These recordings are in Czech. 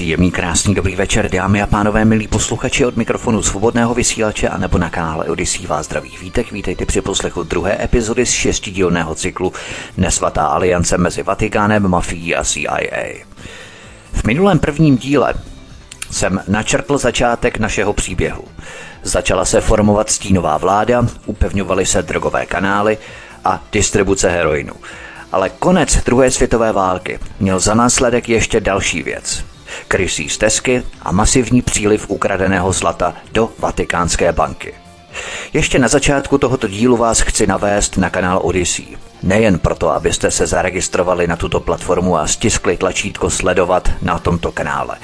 Příjemný, krásný, dobrý večer, dámy a pánové, milí posluchači od mikrofonu svobodného vysílače a nebo na kanále Odisí vás zdraví vítek. Vítejte při poslechu druhé epizody z šestidílného cyklu Nesvatá aliance mezi Vatikánem, mafií a CIA. V minulém prvním díle jsem načrtl začátek našeho příběhu. Začala se formovat stínová vláda, upevňovaly se drogové kanály a distribuce heroinu. Ale konec druhé světové války měl za následek ještě další věc krysí stezky a masivní příliv ukradeného zlata do Vatikánské banky. Ještě na začátku tohoto dílu vás chci navést na kanál Odyssey. Nejen proto, abyste se zaregistrovali na tuto platformu a stiskli tlačítko sledovat na tomto kanále.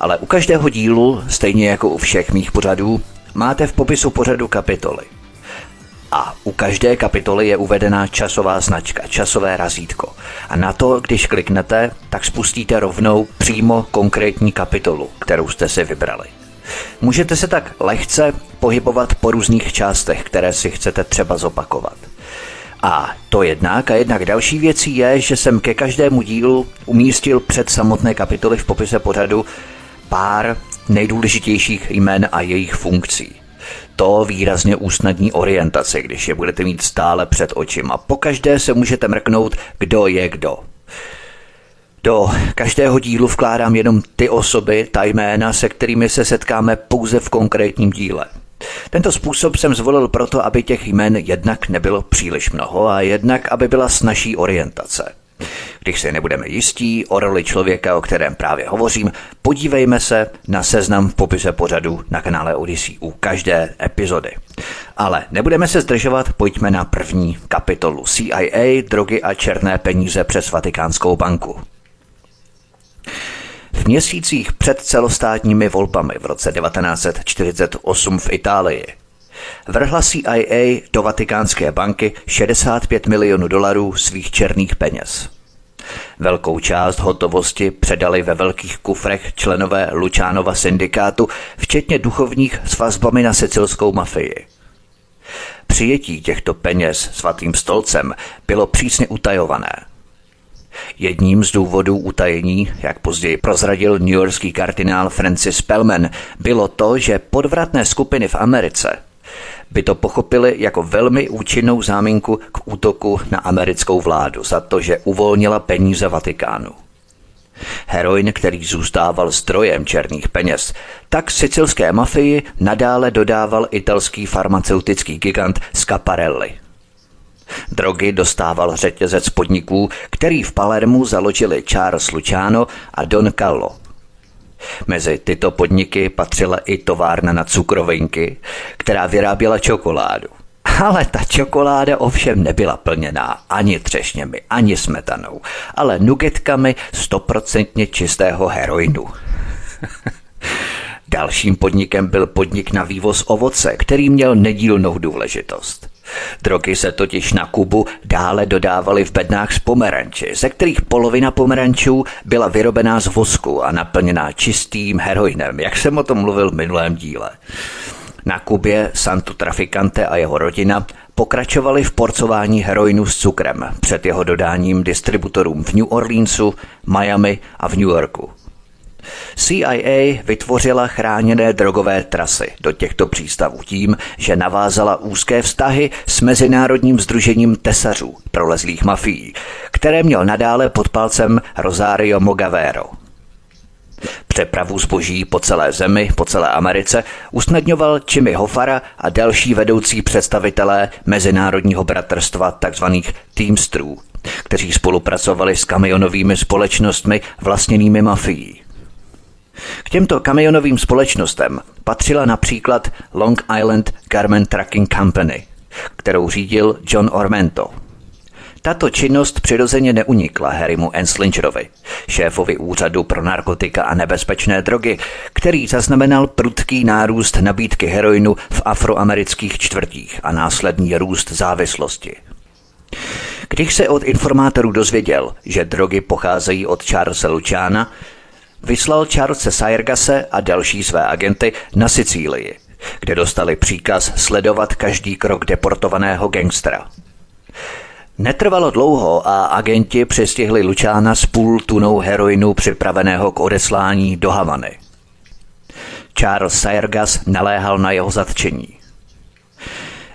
Ale u každého dílu, stejně jako u všech mých pořadů, máte v popisu pořadu kapitoly. A u každé kapitoly je uvedená časová značka, časové razítko. A na to, když kliknete, tak spustíte rovnou přímo konkrétní kapitolu, kterou jste si vybrali. Můžete se tak lehce pohybovat po různých částech, které si chcete třeba zopakovat. A to jednak a jednak další věcí je, že jsem ke každému dílu umístil před samotné kapitoly v popise pořadu pár nejdůležitějších jmen a jejich funkcí. To výrazně usnadní orientaci, když je budete mít stále před očima. Pokaždé se můžete mrknout, kdo je kdo. Do každého dílu vkládám jenom ty osoby, ta jména, se kterými se setkáme pouze v konkrétním díle. Tento způsob jsem zvolil proto, aby těch jmen jednak nebylo příliš mnoho a jednak, aby byla snažší orientace. Když si nebudeme jistí o roli člověka, o kterém právě hovořím, podívejme se na seznam v popise pořadu na kanále Odyssey u každé epizody. Ale nebudeme se zdržovat, pojďme na první kapitolu CIA, drogy a černé peníze přes Vatikánskou banku. V měsících před celostátními volbami v roce 1948 v Itálii vrhla CIA do Vatikánské banky 65 milionů dolarů svých černých peněz. Velkou část hotovosti předali ve velkých kufrech členové Lučánova syndikátu, včetně duchovních s vazbami na sicilskou mafii. Přijetí těchto peněz svatým stolcem bylo přísně utajované. Jedním z důvodů utajení, jak později prozradil newyorský kardinál Francis Spellman, bylo to, že podvratné skupiny v Americe by to pochopili jako velmi účinnou záminku k útoku na americkou vládu za to, že uvolnila peníze Vatikánu. Heroin, který zůstával zdrojem černých peněz, tak sicilské mafii nadále dodával italský farmaceutický gigant Scaparelli. Drogy dostával řetězec podniků, který v Palermu založili Charles Luciano a Don Callo – Mezi tyto podniky patřila i továrna na cukrovinky, která vyráběla čokoládu. Ale ta čokoláda ovšem nebyla plněná ani třešněmi, ani smetanou, ale nugetkami stoprocentně čistého heroinu. Dalším podnikem byl podnik na vývoz ovoce, který měl nedílnou důležitost. Drogy se totiž na Kubu dále dodávaly v bednách z pomeranči, ze kterých polovina pomerančů byla vyrobená z vosku a naplněná čistým heroinem, jak jsem o tom mluvil v minulém díle. Na Kubě Santo Traficante a jeho rodina pokračovali v porcování heroinu s cukrem před jeho dodáním distributorům v New Orleansu, Miami a v New Yorku. CIA vytvořila chráněné drogové trasy do těchto přístavů tím, že navázala úzké vztahy s Mezinárodním združením tesařů prolezlých mafií, které měl nadále pod palcem Rosario Mogavero. Přepravu zboží po celé zemi, po celé Americe usnadňoval Jimmy Hofara a další vedoucí představitelé Mezinárodního bratrstva tzv. Teamstrů, kteří spolupracovali s kamionovými společnostmi vlastněnými mafií. K těmto kamionovým společnostem patřila například Long Island Garment Trucking Company, kterou řídil John Ormento. Tato činnost přirozeně neunikla Harrymu Enslingerovi, šéfovi úřadu pro narkotika a nebezpečné drogy, který zaznamenal prudký nárůst nabídky heroinu v afroamerických čtvrtích a následný růst závislosti. Když se od informátorů dozvěděl, že drogy pocházejí od Charlesa Luciana, vyslal Charlesa Sajergase a další své agenty na Sicílii, kde dostali příkaz sledovat každý krok deportovaného gangstra. Netrvalo dlouho a agenti přestihli Lučána s půl tunou heroinu připraveného k odeslání do Havany. Charles Sajergas naléhal na jeho zatčení.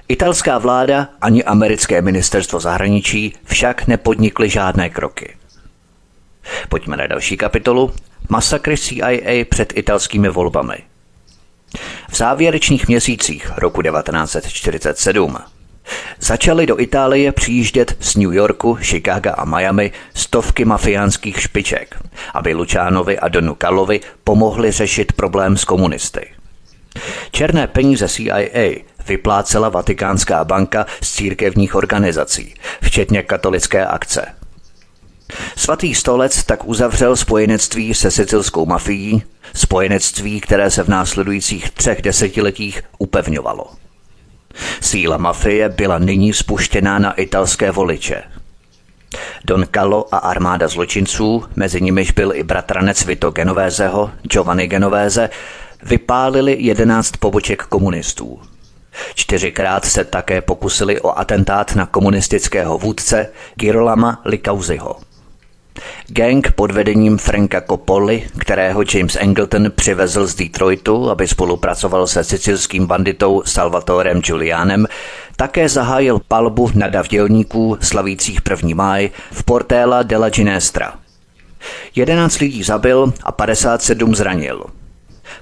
Italská vláda ani americké ministerstvo zahraničí však nepodnikly žádné kroky. Pojďme na další kapitolu. Masakry CIA před italskými volbami. V závěrečných měsících roku 1947 začaly do Itálie přijíždět z New Yorku, Chicaga a Miami stovky mafiánských špiček, aby Lučánovi a Donu Kalovi pomohli řešit problém s komunisty. Černé peníze CIA vyplácela Vatikánská banka z církevních organizací, včetně katolické akce. Svatý stolec tak uzavřel spojenectví se sicilskou mafií, spojenectví, které se v následujících třech desetiletích upevňovalo. Síla mafie byla nyní spuštěná na italské voliče. Don Callo a armáda zločinců, mezi nimiž byl i bratranec Vito Genovézeho, Giovanni Genovéze, vypálili jedenáct poboček komunistů. Čtyřikrát se také pokusili o atentát na komunistického vůdce Girolama Likauziho. Gang pod vedením Franka Coppoli, kterého James Angleton přivezl z Detroitu, aby spolupracoval se sicilským banditou Salvatorem Julianem, také zahájil palbu na davdělníků slavících 1. máj v Portela della Ginestra. 11 lidí zabil a 57 zranil.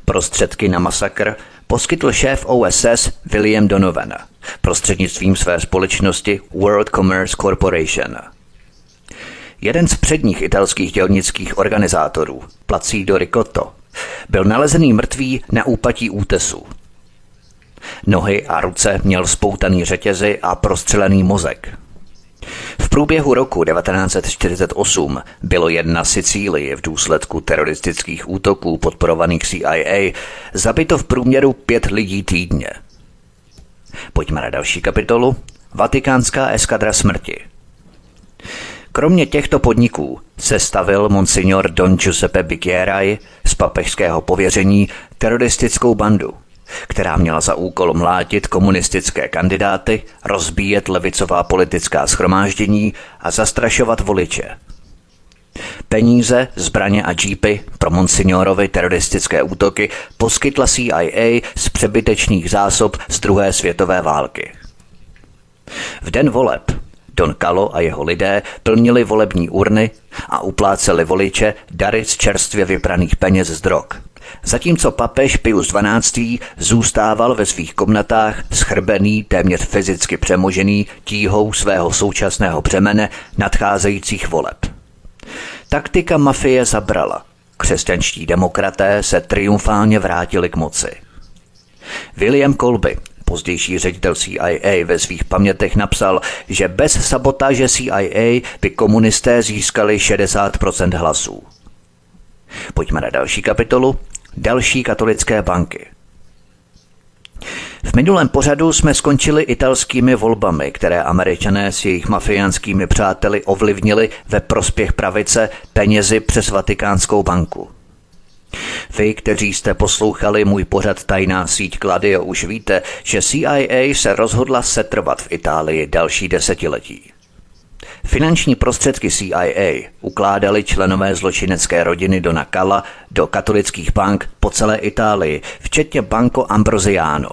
Prostředky na masakr poskytl šéf OSS William Donovan prostřednictvím své společnosti World Commerce Corporation – Jeden z předních italských dělnických organizátorů, Placido Ricotto, byl nalezený mrtvý na úpatí útesu. Nohy a ruce měl spoutaný řetězy a prostřelený mozek. V průběhu roku 1948 bylo jen na Sicílii v důsledku teroristických útoků podporovaných CIA zabito v průměru pět lidí týdně. Pojďme na další kapitolu. Vatikánská eskadra smrti. Kromě těchto podniků se stavil monsignor Don Giuseppe Bicchierai z papežského pověření teroristickou bandu, která měla za úkol mlátit komunistické kandidáty, rozbíjet levicová politická schromáždění a zastrašovat voliče. Peníze, zbraně a džípy pro monsignorovi teroristické útoky poskytla CIA z přebytečných zásob z druhé světové války. V den voleb Don Kalo a jeho lidé plnili volební urny a upláceli voliče dary z čerstvě vypraných peněz z drog. Zatímco papež Pius XII. zůstával ve svých komnatách schrbený, téměř fyzicky přemožený tíhou svého současného břemene nadcházejících voleb. Taktika mafie zabrala. Křesťanští demokraté se triumfálně vrátili k moci. William Colby, Pozdější ředitel CIA ve svých pamětech napsal, že bez sabotáže CIA by komunisté získali 60% hlasů. Pojďme na další kapitolu. Další katolické banky. V minulém pořadu jsme skončili italskými volbami, které američané s jejich mafiánskými přáteli ovlivnili ve prospěch pravice penězi přes Vatikánskou banku. Vy, kteří jste poslouchali můj pořad Tajná síť Kladio, už víte, že CIA se rozhodla setrvat v Itálii další desetiletí. Finanční prostředky CIA ukládali členové zločinecké rodiny Dona Kala do katolických bank po celé Itálii, včetně Banco Ambrosiano.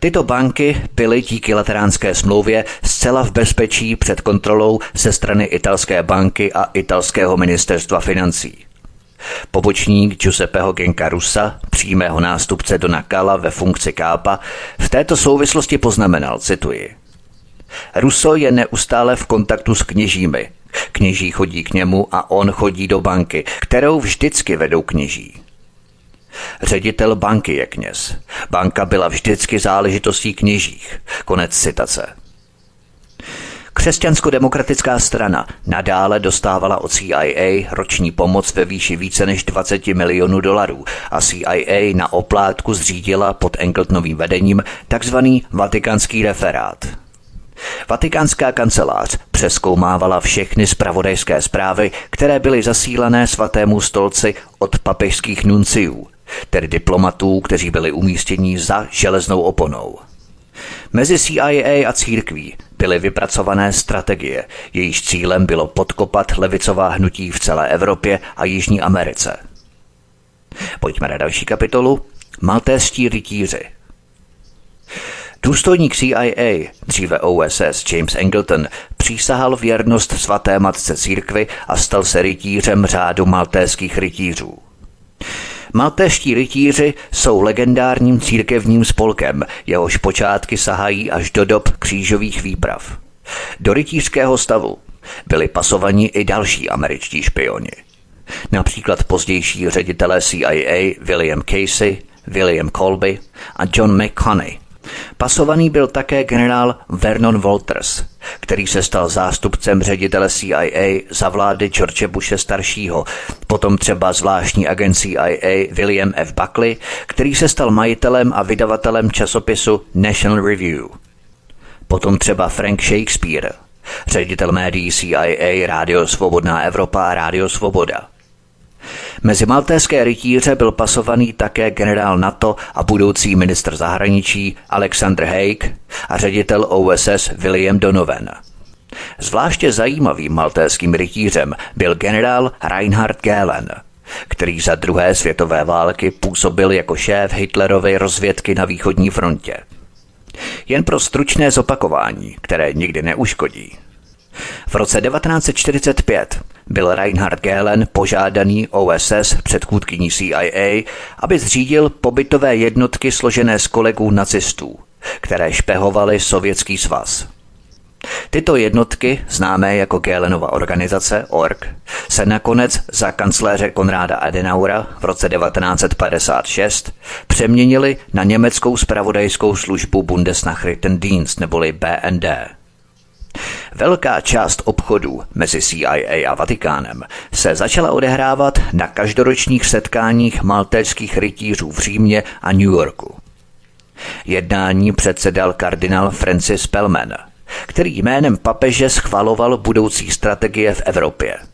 Tyto banky byly díky lateránské smlouvě zcela v bezpečí před kontrolou ze strany italské banky a italského ministerstva financí. Pobočník Giuseppeho Genkarusa, přímého nástupce Dona Kala ve funkci kápa, v této souvislosti poznamenal, cituji, Russo je neustále v kontaktu s kněžími. Kněží chodí k němu a on chodí do banky, kterou vždycky vedou kněží. Ředitel banky je kněz. Banka byla vždycky záležitostí kněžích. Konec citace. Křesťansko-demokratická strana nadále dostávala od CIA roční pomoc ve výši více než 20 milionů dolarů a CIA na oplátku zřídila pod Engletonovým vedením tzv. vatikánský referát. Vatikánská kancelář přeskoumávala všechny zpravodajské zprávy, které byly zasílané svatému stolci od papežských nunciů, tedy diplomatů, kteří byli umístěni za železnou oponou. Mezi CIA a církví byly vypracované strategie, jejíž cílem bylo podkopat levicová hnutí v celé Evropě a Jižní Americe. Pojďme na další kapitolu. Maltéští rytíři. Důstojník CIA, dříve OSS James Angleton, přísahal věrnost svaté matce církvy a stal se rytířem řádu maltéských rytířů. Maltéští rytíři jsou legendárním církevním spolkem, jehož počátky sahají až do dob křížových výprav. Do rytířského stavu byli pasovaní i další američtí špioni. Například pozdější ředitelé CIA William Casey, William Colby a John McConney – Pasovaný byl také generál Vernon Walters, který se stal zástupcem ředitele CIA za vlády George Bushe staršího, potom třeba zvláštní agent CIA William F. Buckley, který se stal majitelem a vydavatelem časopisu National Review. Potom třeba Frank Shakespeare, ředitel médií CIA Rádio Svobodná Evropa a Rádio Svoboda – Mezi maltéské rytíře byl pasovaný také generál NATO a budoucí ministr zahraničí Alexander Haig a ředitel OSS William Donovan. Zvláště zajímavým maltéským rytířem byl generál Reinhard Gehlen, který za druhé světové války působil jako šéf Hitlerovy rozvědky na východní frontě. Jen pro stručné zopakování, které nikdy neuškodí. V roce 1945 byl Reinhard Gehlen požádaný OSS předchůdkyní CIA, aby zřídil pobytové jednotky složené z kolegů nacistů, které špehovaly Sovětský svaz. Tyto jednotky, známé jako Gehlenova organizace ORG, se nakonec za kancléře Konráda Adenaura v roce 1956 přeměnily na německou spravodajskou službu Bundesnachrichtendienst neboli BND. Velká část obchodů mezi CIA a Vatikánem se začala odehrávat na každoročních setkáních maltéských rytířů v Římě a New Yorku. Jednání předsedal kardinál Francis Pellman, který jménem papeže schvaloval budoucí strategie v Evropě –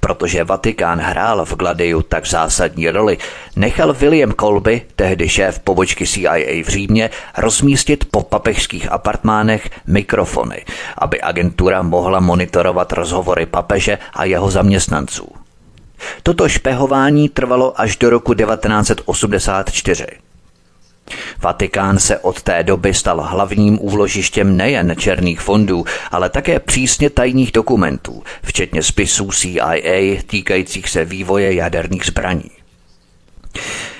Protože Vatikán hrál v Gladiu tak zásadní roli, nechal William Colby, tehdy šéf pobočky CIA v Římě, rozmístit po papežských apartmánech mikrofony, aby agentura mohla monitorovat rozhovory papeže a jeho zaměstnanců. Toto špehování trvalo až do roku 1984. Vatikán se od té doby stal hlavním úložištěm nejen černých fondů, ale také přísně tajných dokumentů, včetně spisů CIA týkajících se vývoje jaderných zbraní.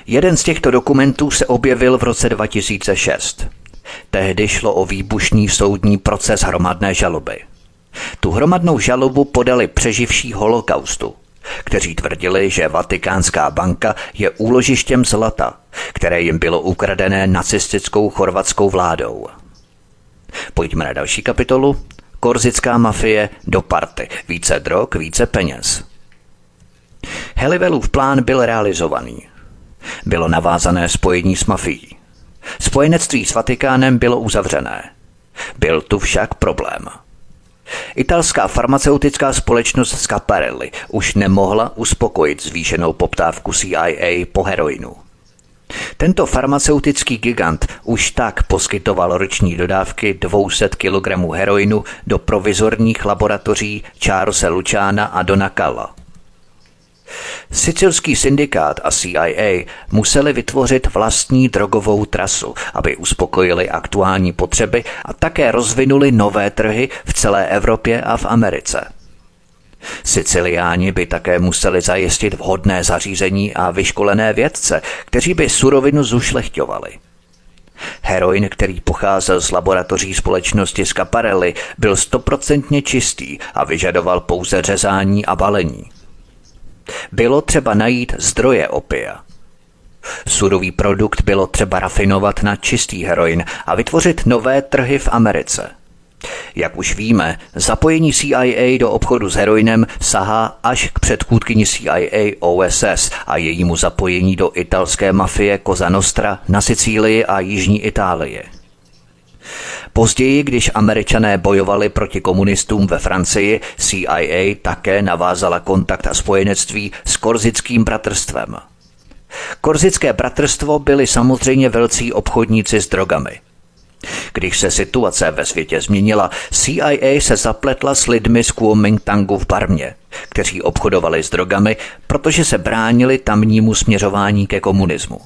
Jeden z těchto dokumentů se objevil v roce 2006. Tehdy šlo o výbušný soudní proces hromadné žaloby. Tu hromadnou žalobu podali přeživší holokaustu, kteří tvrdili, že Vatikánská banka je úložištěm zlata, které jim bylo ukradené nacistickou chorvatskou vládou. Pojďme na další kapitolu. Korzická mafie do party. Více drog, více peněz. Helivelův plán byl realizovaný. Bylo navázané spojení s mafií. Spojenectví s Vatikánem bylo uzavřené. Byl tu však problém – Italská farmaceutická společnost Scaparelli už nemohla uspokojit zvýšenou poptávku CIA po heroinu. Tento farmaceutický gigant už tak poskytoval roční dodávky 200 kg heroinu do provizorních laboratoří Charlesa Luciana a Donacalla. Sicilský syndikát a CIA museli vytvořit vlastní drogovou trasu, aby uspokojili aktuální potřeby a také rozvinuli nové trhy v celé Evropě a v Americe. Siciliáni by také museli zajistit vhodné zařízení a vyškolené vědce, kteří by surovinu zušlechťovali. Heroin, který pocházel z laboratoří společnosti Scaparelli, byl stoprocentně čistý a vyžadoval pouze řezání a balení. Bylo třeba najít zdroje opia. Surový produkt bylo třeba rafinovat na čistý heroin a vytvořit nové trhy v Americe. Jak už víme, zapojení CIA do obchodu s heroinem sahá až k předchůdkyni CIA OSS a jejímu zapojení do italské mafie Cosa Nostra na Sicílii a Jižní Itálii. Později, když američané bojovali proti komunistům ve Francii, CIA také navázala kontakt a spojenectví s korzickým bratrstvem. Korzické bratrstvo byli samozřejmě velcí obchodníci s drogami. Když se situace ve světě změnila, CIA se zapletla s lidmi z Kuomintangu v Barmě, kteří obchodovali s drogami, protože se bránili tamnímu směřování ke komunismu.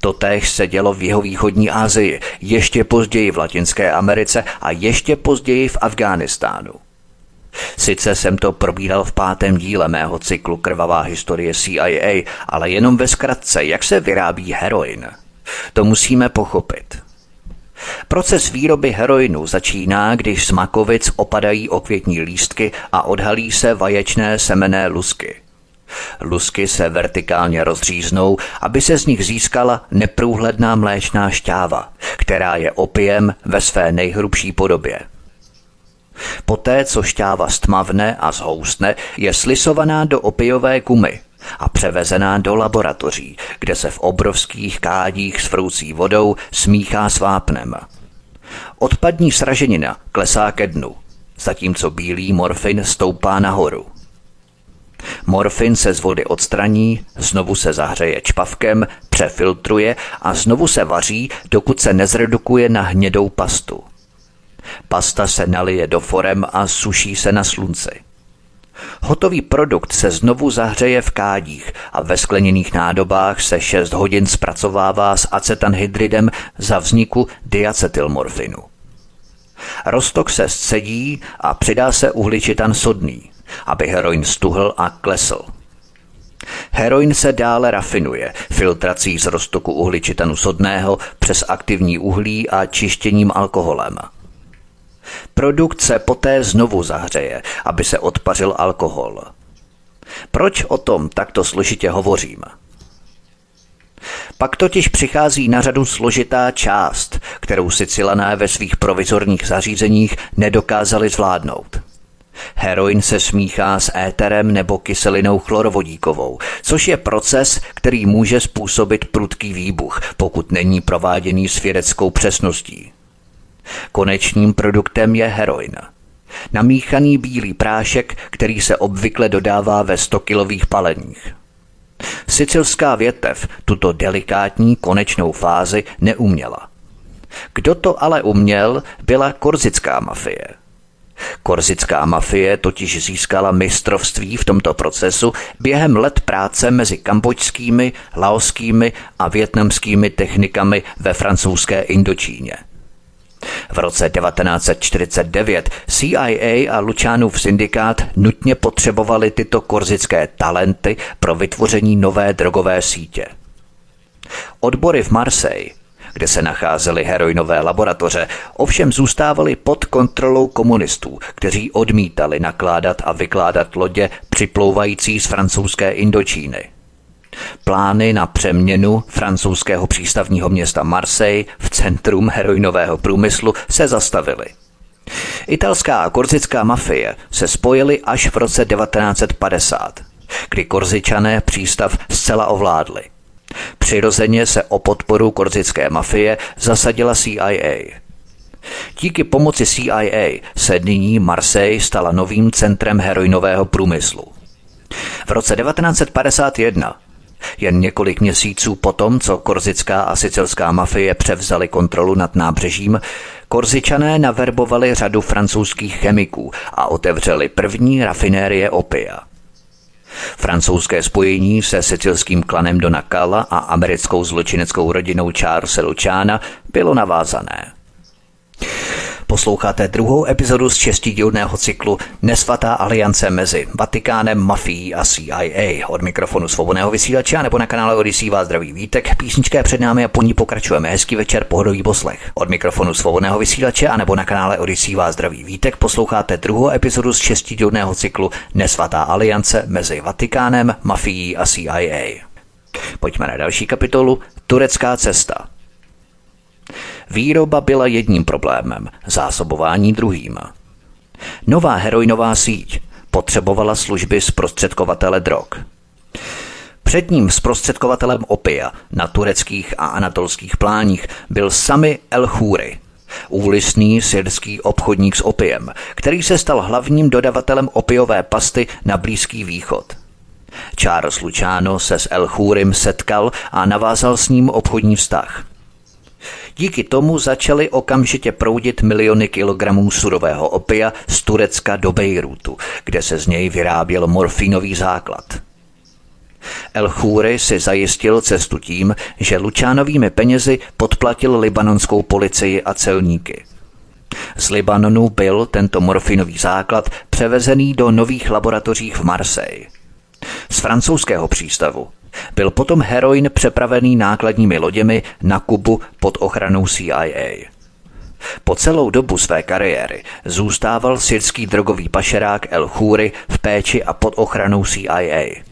Totéž se dělo v jeho východní Asii, ještě později v Latinské Americe a ještě později v Afghánistánu. Sice jsem to probíral v pátém díle mého cyklu Krvavá historie CIA, ale jenom ve zkratce, jak se vyrábí heroin. To musíme pochopit. Proces výroby heroinu začíná, když z makovic opadají okvětní lístky a odhalí se vaječné semené lusky. Lusky se vertikálně rozříznou, aby se z nich získala neprůhledná mléčná šťáva, která je opiem ve své nejhrubší podobě. Poté, co šťáva stmavne a zhoustne, je slisovaná do opijové kumy a převezená do laboratoří, kde se v obrovských kádích s vroucí vodou smíchá s vápnem. Odpadní sraženina klesá ke dnu, zatímco bílý morfin stoupá nahoru. Morfin se z vody odstraní, znovu se zahřeje čpavkem, přefiltruje a znovu se vaří, dokud se nezredukuje na hnědou pastu. Pasta se nalije do forem a suší se na slunci. Hotový produkt se znovu zahřeje v kádích a ve skleněných nádobách se 6 hodin zpracovává s acetanhydridem za vzniku diacetylmorfinu. Rostok se scedí a přidá se uhličitan sodný, aby heroin stuhl a klesl. Heroin se dále rafinuje filtrací z roztoku uhličitanu sodného přes aktivní uhlí a čištěním alkoholem – Produkt se poté znovu zahřeje, aby se odpařil alkohol. Proč o tom takto složitě hovořím? Pak totiž přichází na řadu složitá část, kterou si Cilané ve svých provizorních zařízeních nedokázali zvládnout. Heroin se smíchá s éterem nebo kyselinou chlorovodíkovou, což je proces, který může způsobit prudký výbuch, pokud není prováděný s vědeckou přesností. Konečným produktem je heroin. Namíchaný bílý prášek, který se obvykle dodává ve 100-kilových paleních. Sicilská větev tuto delikátní konečnou fázi neuměla. Kdo to ale uměl, byla korzická mafie. Korzická mafie totiž získala mistrovství v tomto procesu během let práce mezi kambočskými, laoskými a větnamskými technikami ve francouzské Indočíně – v roce 1949 CIA a Lučánův syndikát nutně potřebovali tyto korzické talenty pro vytvoření nové drogové sítě. Odbory v Marseille kde se nacházely heroinové laboratoře, ovšem zůstávaly pod kontrolou komunistů, kteří odmítali nakládat a vykládat lodě připlouvající z francouzské Indočíny. Plány na přeměnu francouzského přístavního města Marseille v centrum heroinového průmyslu se zastavily. Italská a korzická mafie se spojily až v roce 1950, kdy korzičané přístav zcela ovládli. Přirozeně se o podporu korzické mafie zasadila CIA. Díky pomoci CIA se nyní Marseille stala novým centrem heroinového průmyslu. V roce 1951 jen několik měsíců potom, co korzická a sicilská mafie převzali kontrolu nad nábřežím, korzičané naverbovali řadu francouzských chemiků a otevřeli první rafinérie opia. Francouzské spojení se sicilským klanem Dona Cala a americkou zločineckou rodinou Charles Luciana bylo navázané. Posloucháte druhou epizodu z šestidílného cyklu Nesvatá aliance mezi Vatikánem, mafií a CIA. Od mikrofonu svobodného vysílače nebo na kanále Odisí vás zdraví vítek. Písnička je před námi a po ní pokračujeme. Hezký večer, pohodový poslech. Od mikrofonu svobodného vysílače a nebo na kanále Odisí vás zdraví vítek. Posloucháte druhou epizodu z šestidílného cyklu Nesvatá aliance mezi Vatikánem, mafií a CIA. Pojďme na další kapitolu Turecká cesta. Výroba byla jedním problémem, zásobování druhým. Nová heroinová síť potřebovala služby zprostředkovatele drog. Předním zprostředkovatelem opia na tureckých a anatolských pláních byl Sami El Khoury, úlisný syrský obchodník s opiem, který se stal hlavním dodavatelem opiové pasty na Blízký východ. Charles Luciano se s El Churim setkal a navázal s ním obchodní vztah. Díky tomu začaly okamžitě proudit miliony kilogramů surového opia z Turecka do Bejrutu, kde se z něj vyráběl morfínový základ. El Khoury si zajistil cestu tím, že Lučánovými penězi podplatil libanonskou policii a celníky. Z Libanonu byl tento morfinový základ převezený do nových laboratoří v Marseille. Z francouzského přístavu byl potom heroin přepravený nákladními loděmi na Kubu pod ochranou CIA. Po celou dobu své kariéry zůstával syrský drogový pašerák El Khoury v péči a pod ochranou CIA.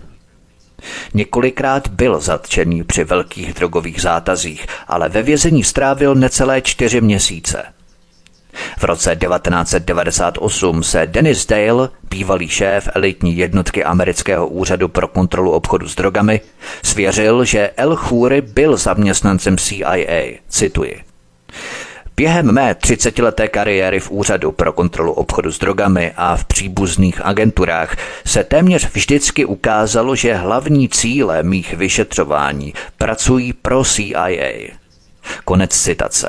Několikrát byl zatčený při velkých drogových zátazích, ale ve vězení strávil necelé čtyři měsíce. V roce 1998 se Dennis Dale, bývalý šéf elitní jednotky amerického úřadu pro kontrolu obchodu s drogami, svěřil, že El Khoury byl zaměstnancem CIA. Cituji. Během mé 30-leté kariéry v Úřadu pro kontrolu obchodu s drogami a v příbuzných agenturách se téměř vždycky ukázalo, že hlavní cíle mých vyšetřování pracují pro CIA. Konec citace.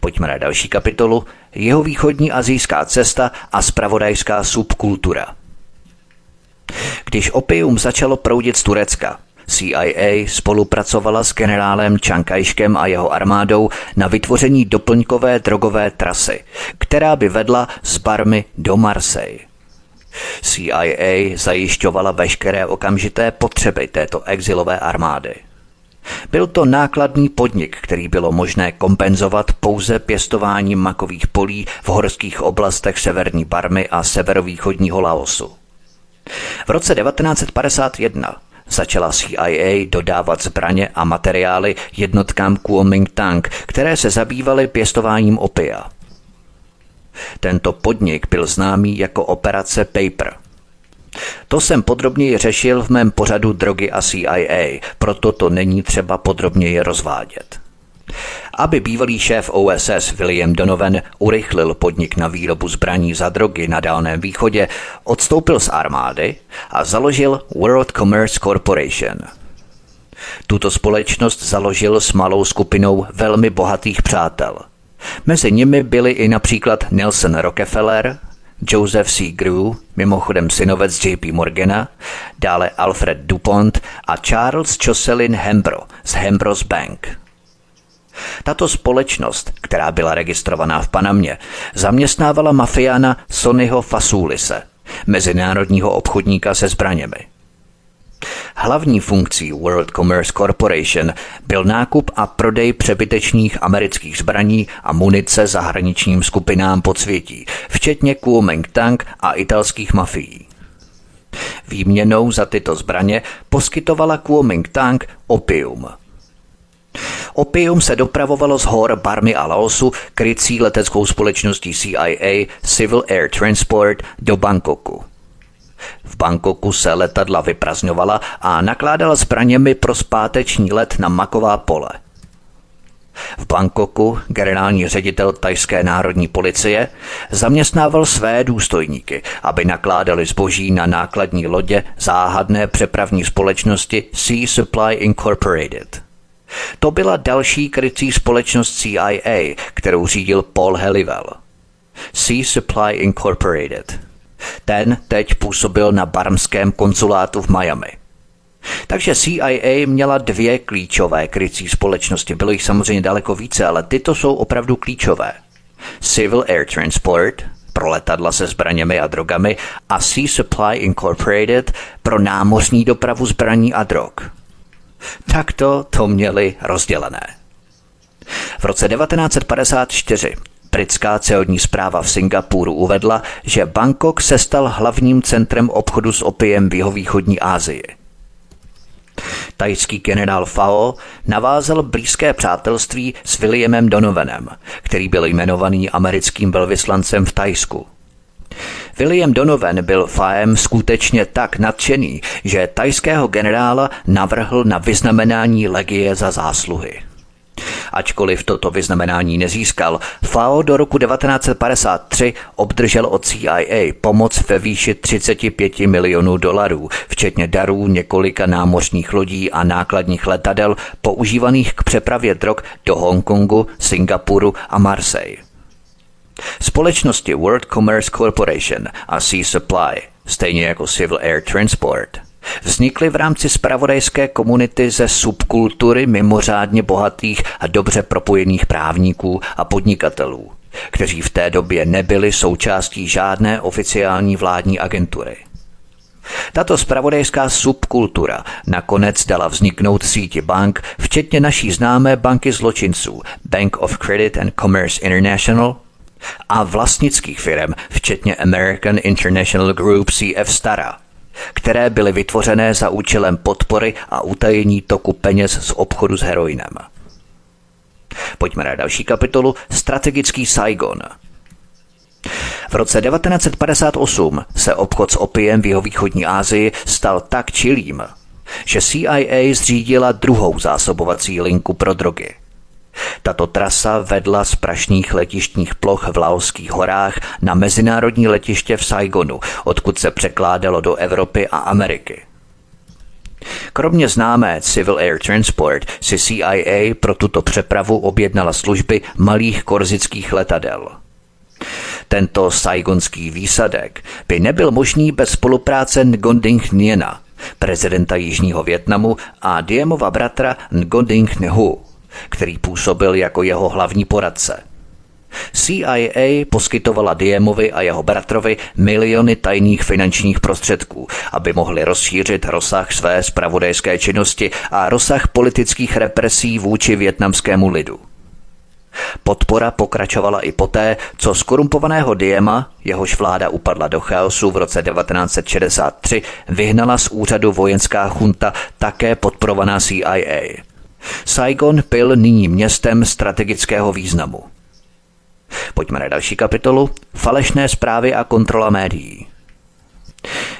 Pojďme na další kapitolu. Jeho východní azijská cesta a spravodajská subkultura. Když opium začalo proudit z Turecka, CIA spolupracovala s generálem Čankajškem a jeho armádou na vytvoření doplňkové drogové trasy, která by vedla z Barmy do Marseille. CIA zajišťovala veškeré okamžité potřeby této exilové armády. Byl to nákladný podnik, který bylo možné kompenzovat pouze pěstováním makových polí v horských oblastech severní Barmy a severovýchodního Laosu. V roce 1951 začala CIA dodávat zbraně a materiály jednotkám Kuomintang, které se zabývaly pěstováním opia. Tento podnik byl známý jako operace Paper. To jsem podrobněji řešil v mém pořadu Drogy a CIA, proto to není třeba podrobněji rozvádět. Aby bývalý šéf OSS William Donovan urychlil podnik na výrobu zbraní za drogy na Dálném východě, odstoupil z armády a založil World Commerce Corporation. Tuto společnost založil s malou skupinou velmi bohatých přátel. Mezi nimi byli i například Nelson Rockefeller, Joseph C. Grew, mimochodem synovec J.P. Morgana, dále Alfred DuPont a Charles Jocelyn Hembro z Hembros Bank – tato společnost, která byla registrovaná v Panamě, zaměstnávala mafiána Sonnyho Fasulise, mezinárodního obchodníka se zbraněmi. Hlavní funkcí World Commerce Corporation byl nákup a prodej přebytečných amerických zbraní a munice zahraničním skupinám podsvětí, včetně Kuomintang a italských mafií. Výměnou za tyto zbraně poskytovala Kuomintang opium – Opium se dopravovalo z hor Barmy a Laosu krycí leteckou společností CIA Civil Air Transport do Bangkoku. V Bangkoku se letadla vyprazňovala a nakládala zbraněmi pro zpáteční let na maková pole. V Bangkoku generální ředitel tajské národní policie zaměstnával své důstojníky, aby nakládali zboží na nákladní lodě záhadné přepravní společnosti Sea Supply Incorporated – to byla další krycí společnost CIA, kterou řídil Paul Helivel. Sea Supply Incorporated. Ten teď působil na barmském konzulátu v Miami. Takže CIA měla dvě klíčové krycí společnosti. Bylo jich samozřejmě daleko více, ale tyto jsou opravdu klíčové. Civil Air Transport, pro letadla se zbraněmi a drogami a Sea Supply Incorporated pro námořní dopravu zbraní a drog. Takto to měli rozdělené. V roce 1954 britská celní zpráva v Singapuru uvedla, že Bangkok se stal hlavním centrem obchodu s opiem v jihovýchodní Asii. Tajský generál Fao navázal blízké přátelství s Williamem Donovanem, který byl jmenovaný americkým velvyslancem v Tajsku. William Donovan byl Faem skutečně tak nadšený, že tajského generála navrhl na vyznamenání legie za zásluhy. Ačkoliv toto vyznamenání nezískal, FAO do roku 1953 obdržel od CIA pomoc ve výši 35 milionů dolarů, včetně darů několika námořních lodí a nákladních letadel používaných k přepravě drog do Hongkongu, Singapuru a Marseille. Společnosti World Commerce Corporation a Sea Supply, stejně jako Civil Air Transport, vznikly v rámci spravodajské komunity ze subkultury mimořádně bohatých a dobře propojených právníků a podnikatelů, kteří v té době nebyli součástí žádné oficiální vládní agentury. Tato spravodajská subkultura nakonec dala vzniknout síti bank, včetně naší známé banky zločinců Bank of Credit and Commerce International a vlastnických firm, včetně American International Group CF Stara, které byly vytvořené za účelem podpory a utajení toku peněz z obchodu s heroinem. Pojďme na další kapitolu Strategický Saigon. V roce 1958 se obchod s opiem v jeho východní Asii stal tak čilým, že CIA zřídila druhou zásobovací linku pro drogy – tato trasa vedla z prašných letištních ploch v Laoských horách na mezinárodní letiště v Saigonu, odkud se překládalo do Evropy a Ameriky. Kromě známé Civil Air Transport si CIA pro tuto přepravu objednala služby malých korzických letadel. Tento saigonský výsadek by nebyl možný bez spolupráce Ngonding Nhiena, prezidenta Jižního Větnamu a Diemova bratra Ngoding Nehu, který působil jako jeho hlavní poradce. CIA poskytovala Diemovi a jeho bratrovi miliony tajných finančních prostředků, aby mohli rozšířit rozsah své spravodajské činnosti a rozsah politických represí vůči větnamskému lidu. Podpora pokračovala i poté, co skorumpovaného Diema, jehož vláda upadla do chaosu v roce 1963, vyhnala z úřadu vojenská chunta také podporovaná CIA. Saigon byl nyní městem strategického významu. Pojďme na další kapitolu. Falešné zprávy a kontrola médií.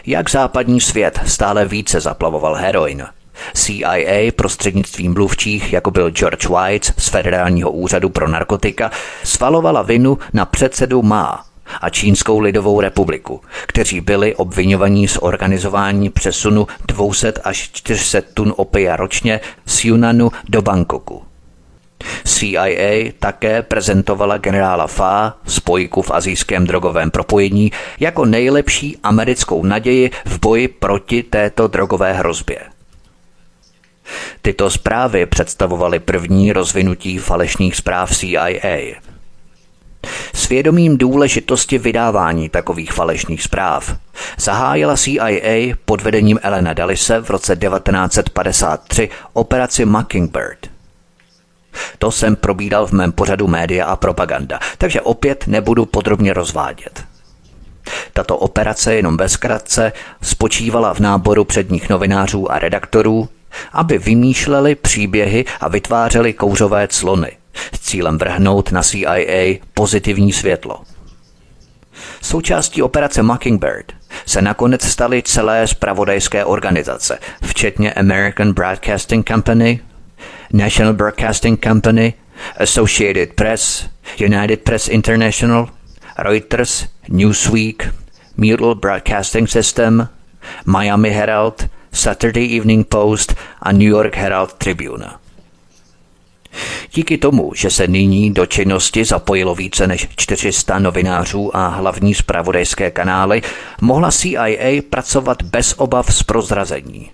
Jak západní svět stále více zaplavoval heroin, CIA prostřednictvím mluvčích, jako byl George White z Federálního úřadu pro narkotika, svalovala vinu na předsedu Ma, a Čínskou lidovou republiku, kteří byli obvinovaní z organizování přesunu 200 až 400 tun opia ročně z Yunanu do Bangkoku. CIA také prezentovala generála Fa, spojku v azijském drogovém propojení, jako nejlepší americkou naději v boji proti této drogové hrozbě. Tyto zprávy představovaly první rozvinutí falešných zpráv CIA – Svědomím důležitosti vydávání takových falešných zpráv zahájila CIA pod vedením Elena Dallise v roce 1953 operaci Mockingbird. To jsem probídal v mém pořadu Média a propaganda, takže opět nebudu podrobně rozvádět. Tato operace jenom ve zkratce spočívala v náboru předních novinářů a redaktorů, aby vymýšleli příběhy a vytvářeli kouřové clony – s cílem vrhnout na CIA pozitivní světlo. Součástí operace Mockingbird se nakonec staly celé spravodajské organizace, včetně American Broadcasting Company, National Broadcasting Company, Associated Press, United Press International, Reuters, Newsweek, Mutual Broadcasting System, Miami Herald, Saturday Evening Post a New York Herald Tribune. Díky tomu, že se nyní do činnosti zapojilo více než 400 novinářů a hlavní zpravodajské kanály, mohla CIA pracovat bez obav z prozrazení.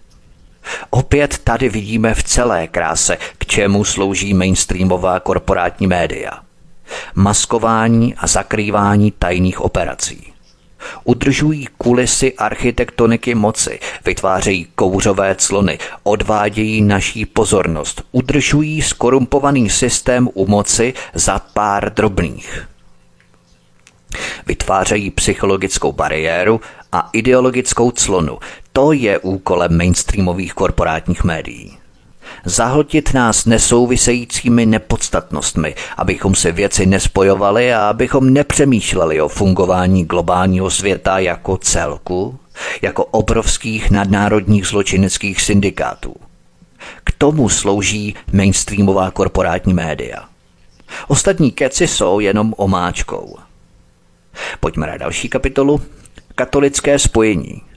Opět tady vidíme v celé kráse, k čemu slouží mainstreamová korporátní média. Maskování a zakrývání tajných operací. Udržují kulisy architektoniky moci, vytvářejí kouřové clony, odvádějí naší pozornost, udržují skorumpovaný systém u moci za pár drobných. Vytvářejí psychologickou bariéru a ideologickou clonu. To je úkolem mainstreamových korporátních médií zahltit nás nesouvisejícími nepodstatnostmi, abychom se věci nespojovali a abychom nepřemýšleli o fungování globálního světa jako celku, jako obrovských nadnárodních zločineckých syndikátů. K tomu slouží mainstreamová korporátní média. Ostatní keci jsou jenom omáčkou. Pojďme na další kapitolu. Katolické spojení.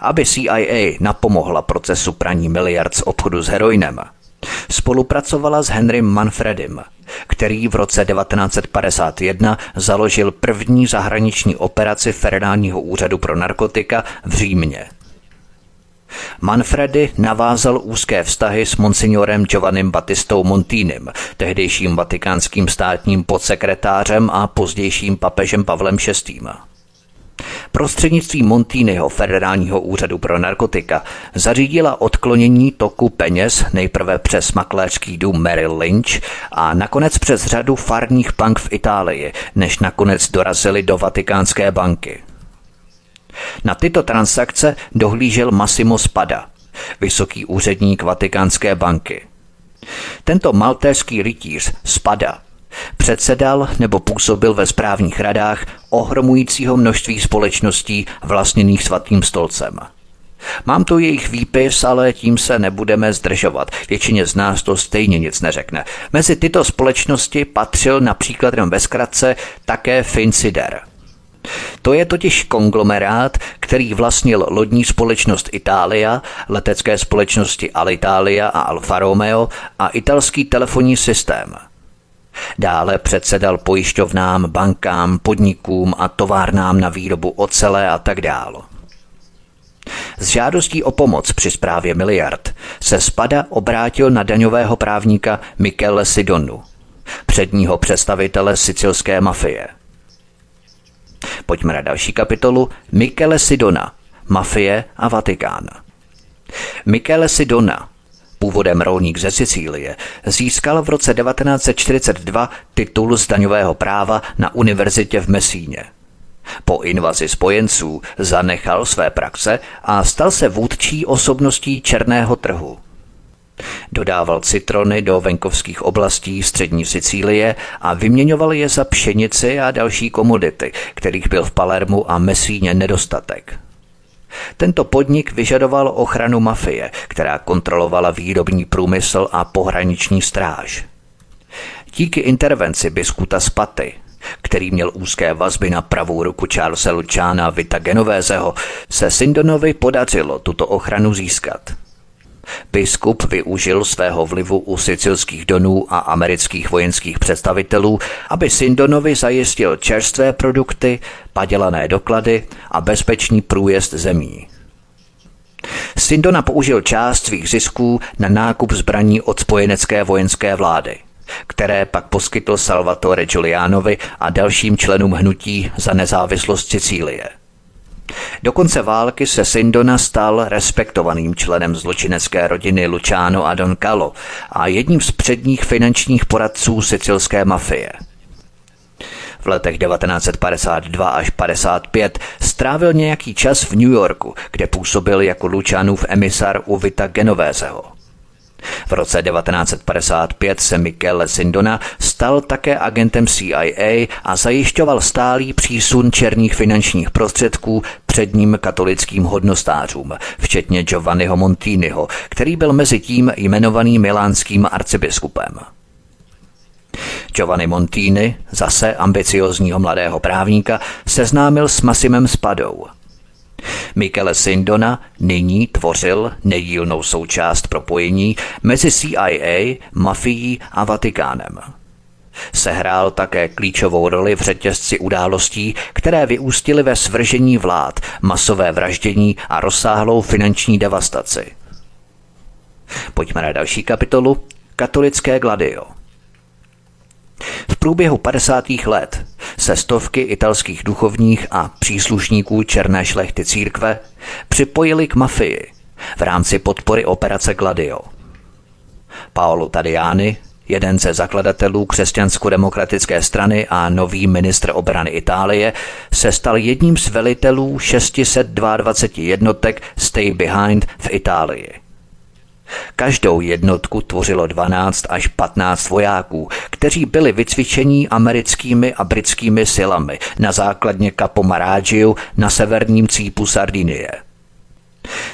Aby CIA napomohla procesu praní miliard z obchodu s heroinem, spolupracovala s Henrym Manfredem, který v roce 1951 založil první zahraniční operaci Federálního úřadu pro narkotika v Římě. Manfredy navázal úzké vztahy s monsignorem Giovannim Battistou Montínem, tehdejším vatikánským státním podsekretářem a pozdějším papežem Pavlem VI. Prostřednictvím Montýnyho federálního úřadu pro narkotika zařídila odklonění toku peněz nejprve přes makléřský dům Merrill Lynch a nakonec přes řadu farních bank v Itálii, než nakonec dorazili do Vatikánské banky. Na tyto transakce dohlížel Massimo Spada, vysoký úředník Vatikánské banky. Tento maltéský rytíř Spada předsedal nebo působil ve správních radách ohromujícího množství společností vlastněných svatým stolcem. Mám tu jejich výpis, ale tím se nebudeme zdržovat. Většině z nás to stejně nic neřekne. Mezi tyto společnosti patřil například jen ve zkratce také Finsider – to je totiž konglomerát, který vlastnil lodní společnost Italia, letecké společnosti Alitalia a Alfa Romeo a italský telefonní systém. Dále předsedal pojišťovnám, bankám, podnikům a továrnám na výrobu ocele a tak dále. S žádostí o pomoc při správě miliard se Spada obrátil na daňového právníka Michele Sidonu, předního představitele sicilské mafie – Pojďme na další kapitolu Michele Sidona, mafie a Vatikán. Michele Sidona, původem rolník ze Sicílie, získal v roce 1942 titul z daňového práva na univerzitě v Mesíně. Po invazi spojenců zanechal své praxe a stal se vůdčí osobností černého trhu. Dodával citrony do venkovských oblastí střední Sicílie a vyměňoval je za pšenici a další komodity, kterých byl v Palermu a Mesíně nedostatek. Tento podnik vyžadoval ochranu mafie, která kontrolovala výrobní průmysl a pohraniční stráž. Díky intervenci biskuta Spaty, který měl úzké vazby na pravou ruku Charlesa Luciana Vita Genovézeho, se Sindonovi podařilo tuto ochranu získat – Biskup využil svého vlivu u sicilských donů a amerických vojenských představitelů, aby Sindonovi zajistil čerstvé produkty, padělané doklady a bezpečný průjezd zemí. Sindona použil část svých zisků na nákup zbraní od spojenecké vojenské vlády, které pak poskytl Salvatore Giulianovi a dalším členům hnutí za nezávislost Sicílie. Do konce války se Sindona stal respektovaným členem zločinecké rodiny Luciano a Don Calo a jedním z předních finančních poradců sicilské mafie. V letech 1952 až 55 strávil nějaký čas v New Yorku, kde působil jako Lucianův emisar u Vita Genovézeho. V roce 1955 se Michele Sindona stal také agentem CIA a zajišťoval stálý přísun černých finančních prostředků předním katolickým hodnostářům, včetně Giovanniho Montiniho, který byl mezi tím jmenovaný milánským arcibiskupem. Giovanni Montini, zase ambiciozního mladého právníka, seznámil s Massimem Spadou – Michele Sindona nyní tvořil nedílnou součást propojení mezi CIA, mafií a Vatikánem. Sehrál také klíčovou roli v řetězci událostí, které vyústily ve svržení vlád, masové vraždění a rozsáhlou finanční devastaci. Pojďme na další kapitolu. Katolické gladio. V průběhu 50. let se stovky italských duchovních a příslušníků černé šlechty církve připojili k mafii v rámci podpory operace Gladio. Paolo Tadiani, jeden ze zakladatelů křesťansko-demokratické strany a nový ministr obrany Itálie, se stal jedním z velitelů 622 jednotek Stay Behind v Itálii. Každou jednotku tvořilo 12 až 15 vojáků, kteří byli vycvičení americkými a britskými silami na základně Capo Maraggio na severním cípu Sardinie.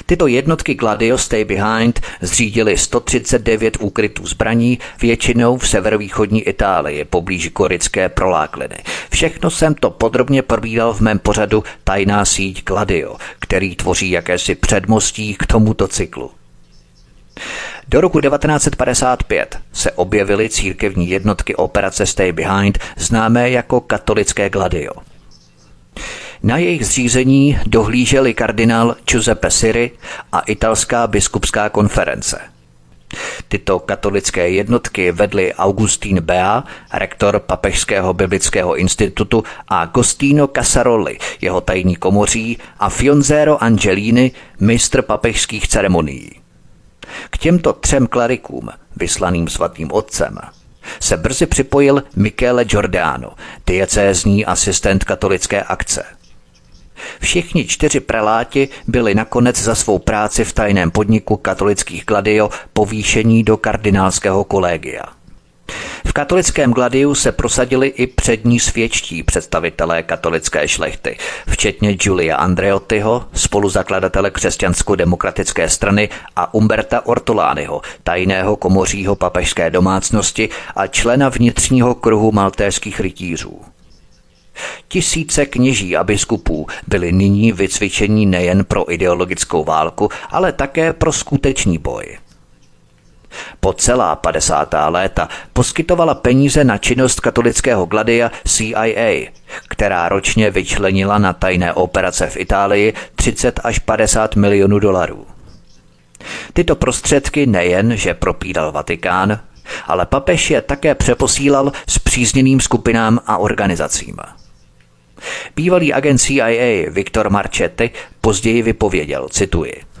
Tyto jednotky Gladio Stay Behind zřídili 139 úkrytů zbraní, většinou v severovýchodní Itálii, poblíž Korické prolákliny. Všechno jsem to podrobně probídal v mém pořadu Tajná síť Gladio, který tvoří jakési předmostí k tomuto cyklu. Do roku 1955 se objevily církevní jednotky operace Stay Behind, známé jako katolické Gladio. Na jejich zřízení dohlíželi kardinál Giuseppe Siri a italská biskupská konference. Tyto katolické jednotky vedli Augustín Bea, rektor Papežského biblického institutu a Agostino Casaroli, jeho tajní komoří a Fionzero Angelini, mistr papežských ceremonií. K těmto třem klerikům, vyslaným svatým otcem, se brzy připojil Michele Giordano, diecézní asistent katolické akce – Všichni čtyři preláti byli nakonec za svou práci v tajném podniku katolických Gladio povýšení do kardinálského kolegia. V katolickém Gladiu se prosadili i přední svědčtí představitelé katolické šlechty, včetně Giulia Andreottiho, spoluzakladatele křesťansko-demokratické strany a Umberta Ortolányho, tajného komořího papežské domácnosti a člena vnitřního kruhu maltéských rytířů. Tisíce kněží a biskupů byli nyní vycvičení nejen pro ideologickou válku, ale také pro skutečný boj. Po celá 50. léta poskytovala peníze na činnost katolického gladia CIA, která ročně vyčlenila na tajné operace v Itálii 30 až 50 milionů dolarů. Tyto prostředky nejen, že propídal Vatikán, ale papež je také přeposílal s přízněným skupinám a organizacím. Bývalý agent CIA Viktor Marchetti později vypověděl, cituji.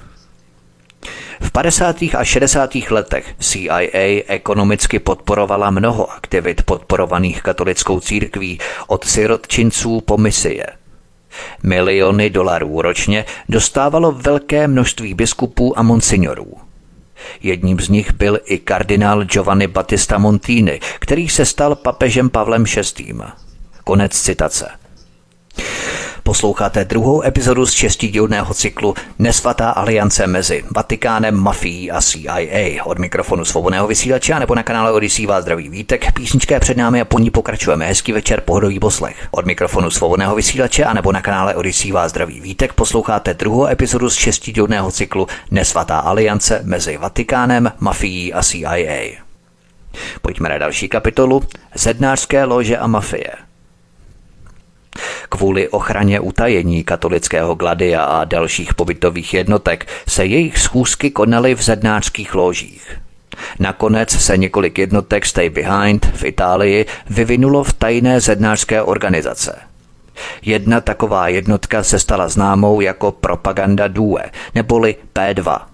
V 50. a 60. letech CIA ekonomicky podporovala mnoho aktivit podporovaných katolickou církví od sirotčinců po misie. Miliony dolarů ročně dostávalo velké množství biskupů a monsignorů. Jedním z nich byl i kardinál Giovanni Battista Montini, který se stal papežem Pavlem VI. Konec citace. Posloucháte druhou epizodu z šestidílného cyklu Nesvatá aliance mezi Vatikánem, mafií a CIA. Od mikrofonu svobodného vysílače nebo na kanále Odisí vás zdraví vítek. Písnička je před námi a po ní pokračujeme. Hezký večer, pohodový poslech. Od mikrofonu svobodného vysílače a nebo na kanále Odisí vás zdraví vítek. Posloucháte druhou epizodu z šestidílného cyklu Nesvatá aliance mezi Vatikánem, mafií a CIA. Pojďme na další kapitolu. Zednářské lože a mafie. Kvůli ochraně utajení katolického gladia a dalších pobytových jednotek se jejich schůzky konaly v zednářských ložích. Nakonec se několik jednotek Stay Behind v Itálii vyvinulo v tajné zednářské organizace. Jedna taková jednotka se stala známou jako Propaganda Due, neboli P2 –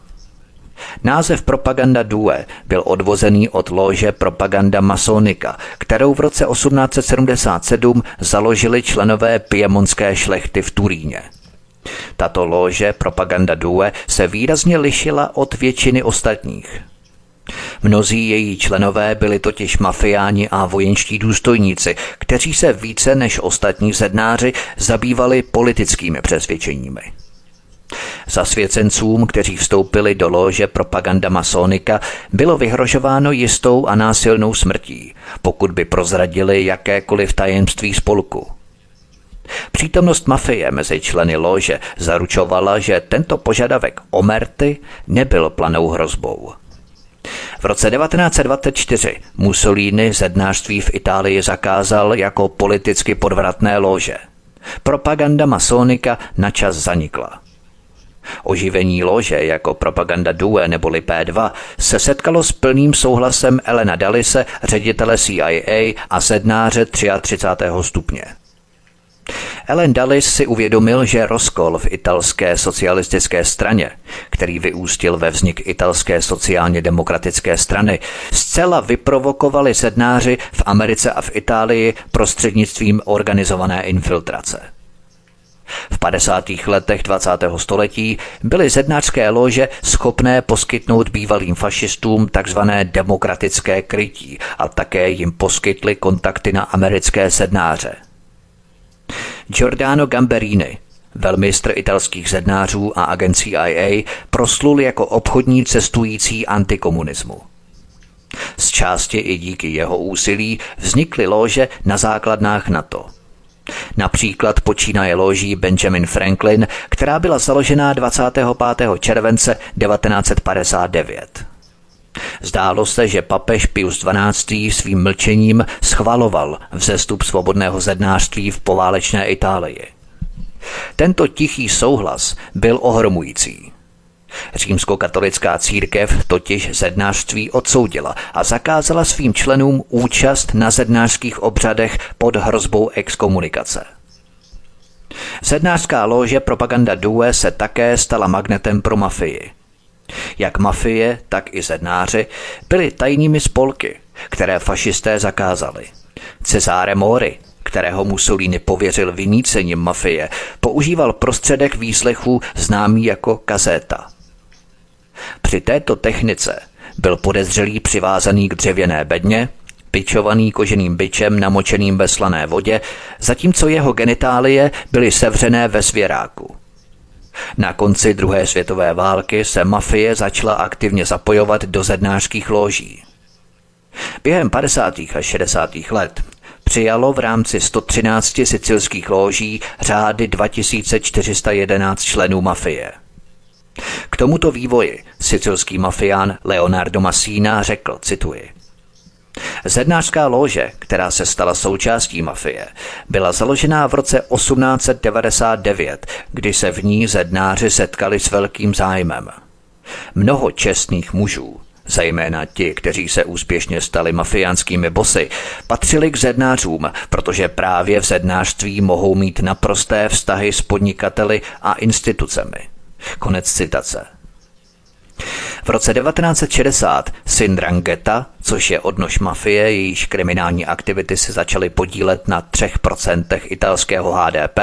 Název Propaganda Due byl odvozený od lože Propaganda Masonika, kterou v roce 1877 založili členové piemonské šlechty v Turíně. Tato lože Propaganda Due se výrazně lišila od většiny ostatních. Mnozí její členové byli totiž mafiáni a vojenští důstojníci, kteří se více než ostatní zednáři zabývali politickými přesvědčeními. Zasvěcencům, kteří vstoupili do lože propaganda masonika, bylo vyhrožováno jistou a násilnou smrtí, pokud by prozradili jakékoliv tajemství spolku. Přítomnost mafie mezi členy lože zaručovala, že tento požadavek o merty nebyl planou hrozbou. V roce 1924 Mussolini zednářství v Itálii zakázal jako politicky podvratné lože. Propaganda masonika načas zanikla. Oživení lože jako propaganda Due neboli P2 se setkalo s plným souhlasem Elena Dalise, ředitele CIA a sednáře 33. stupně. Ellen Dulles si uvědomil, že rozkol v italské socialistické straně, který vyústil ve vznik italské sociálně demokratické strany, zcela vyprovokovali sednáři v Americe a v Itálii prostřednictvím organizované infiltrace. V 50. letech 20. století byly zednářské lože schopné poskytnout bývalým fašistům takzvané demokratické krytí a také jim poskytly kontakty na americké sednáře. Giordano Gamberini, velmistr italských zednářů a agent CIA, proslul jako obchodní cestující antikomunismu. Z části i díky jeho úsilí vznikly lože na základnách NATO. Například počínaje loží Benjamin Franklin, která byla založena 25. července 1959. Zdálo se, že papež Pius XII. svým mlčením schvaloval vzestup svobodného zednářství v poválečné Itálii. Tento tichý souhlas byl ohromující. Římskokatolická církev totiž zednářství odsoudila a zakázala svým členům účast na zednářských obřadech pod hrozbou exkomunikace. Zednářská lože Propaganda Due se také stala magnetem pro mafii. Jak mafie, tak i zednáři byli tajnými spolky, které fašisté zakázali. Cezáre Mori, kterého Mussolini pověřil vymícením mafie, používal prostředek výslechu známý jako kazéta – při této technice byl podezřelý přivázaný k dřevěné bedně, pičovaný koženým byčem namočeným ve slané vodě, zatímco jeho genitálie byly sevřené ve svěráku. Na konci druhé světové války se mafie začala aktivně zapojovat do zednářských loží. Během 50. a 60. let přijalo v rámci 113 sicilských loží řády 2411 členů mafie – k tomuto vývoji sicilský mafián Leonardo Massina řekl, cituji, Zednářská lože, která se stala součástí mafie, byla založená v roce 1899, kdy se v ní zednáři setkali s velkým zájmem. Mnoho čestných mužů, zejména ti, kteří se úspěšně stali mafiánskými bosy, patřili k zednářům, protože právě v zednářství mohou mít naprosté vztahy s podnikateli a institucemi. Konec citace. V roce 1960 syn Drangeta, což je odnož mafie, jejíž kriminální aktivity se začaly podílet na 3% italského HDP,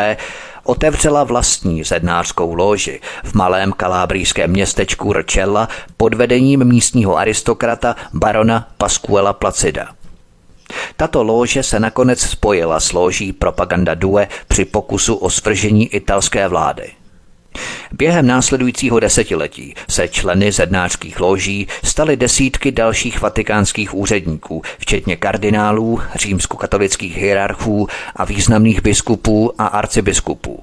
otevřela vlastní zednářskou loži v malém kalábrijském městečku Rčella pod vedením místního aristokrata barona Pasquela Placida. Tato lože se nakonec spojila s loží Propaganda Due při pokusu o svržení italské vlády. Během následujícího desetiletí se členy zednářských loží staly desítky dalších vatikánských úředníků, včetně kardinálů, římskokatolických hierarchů a významných biskupů a arcibiskupů.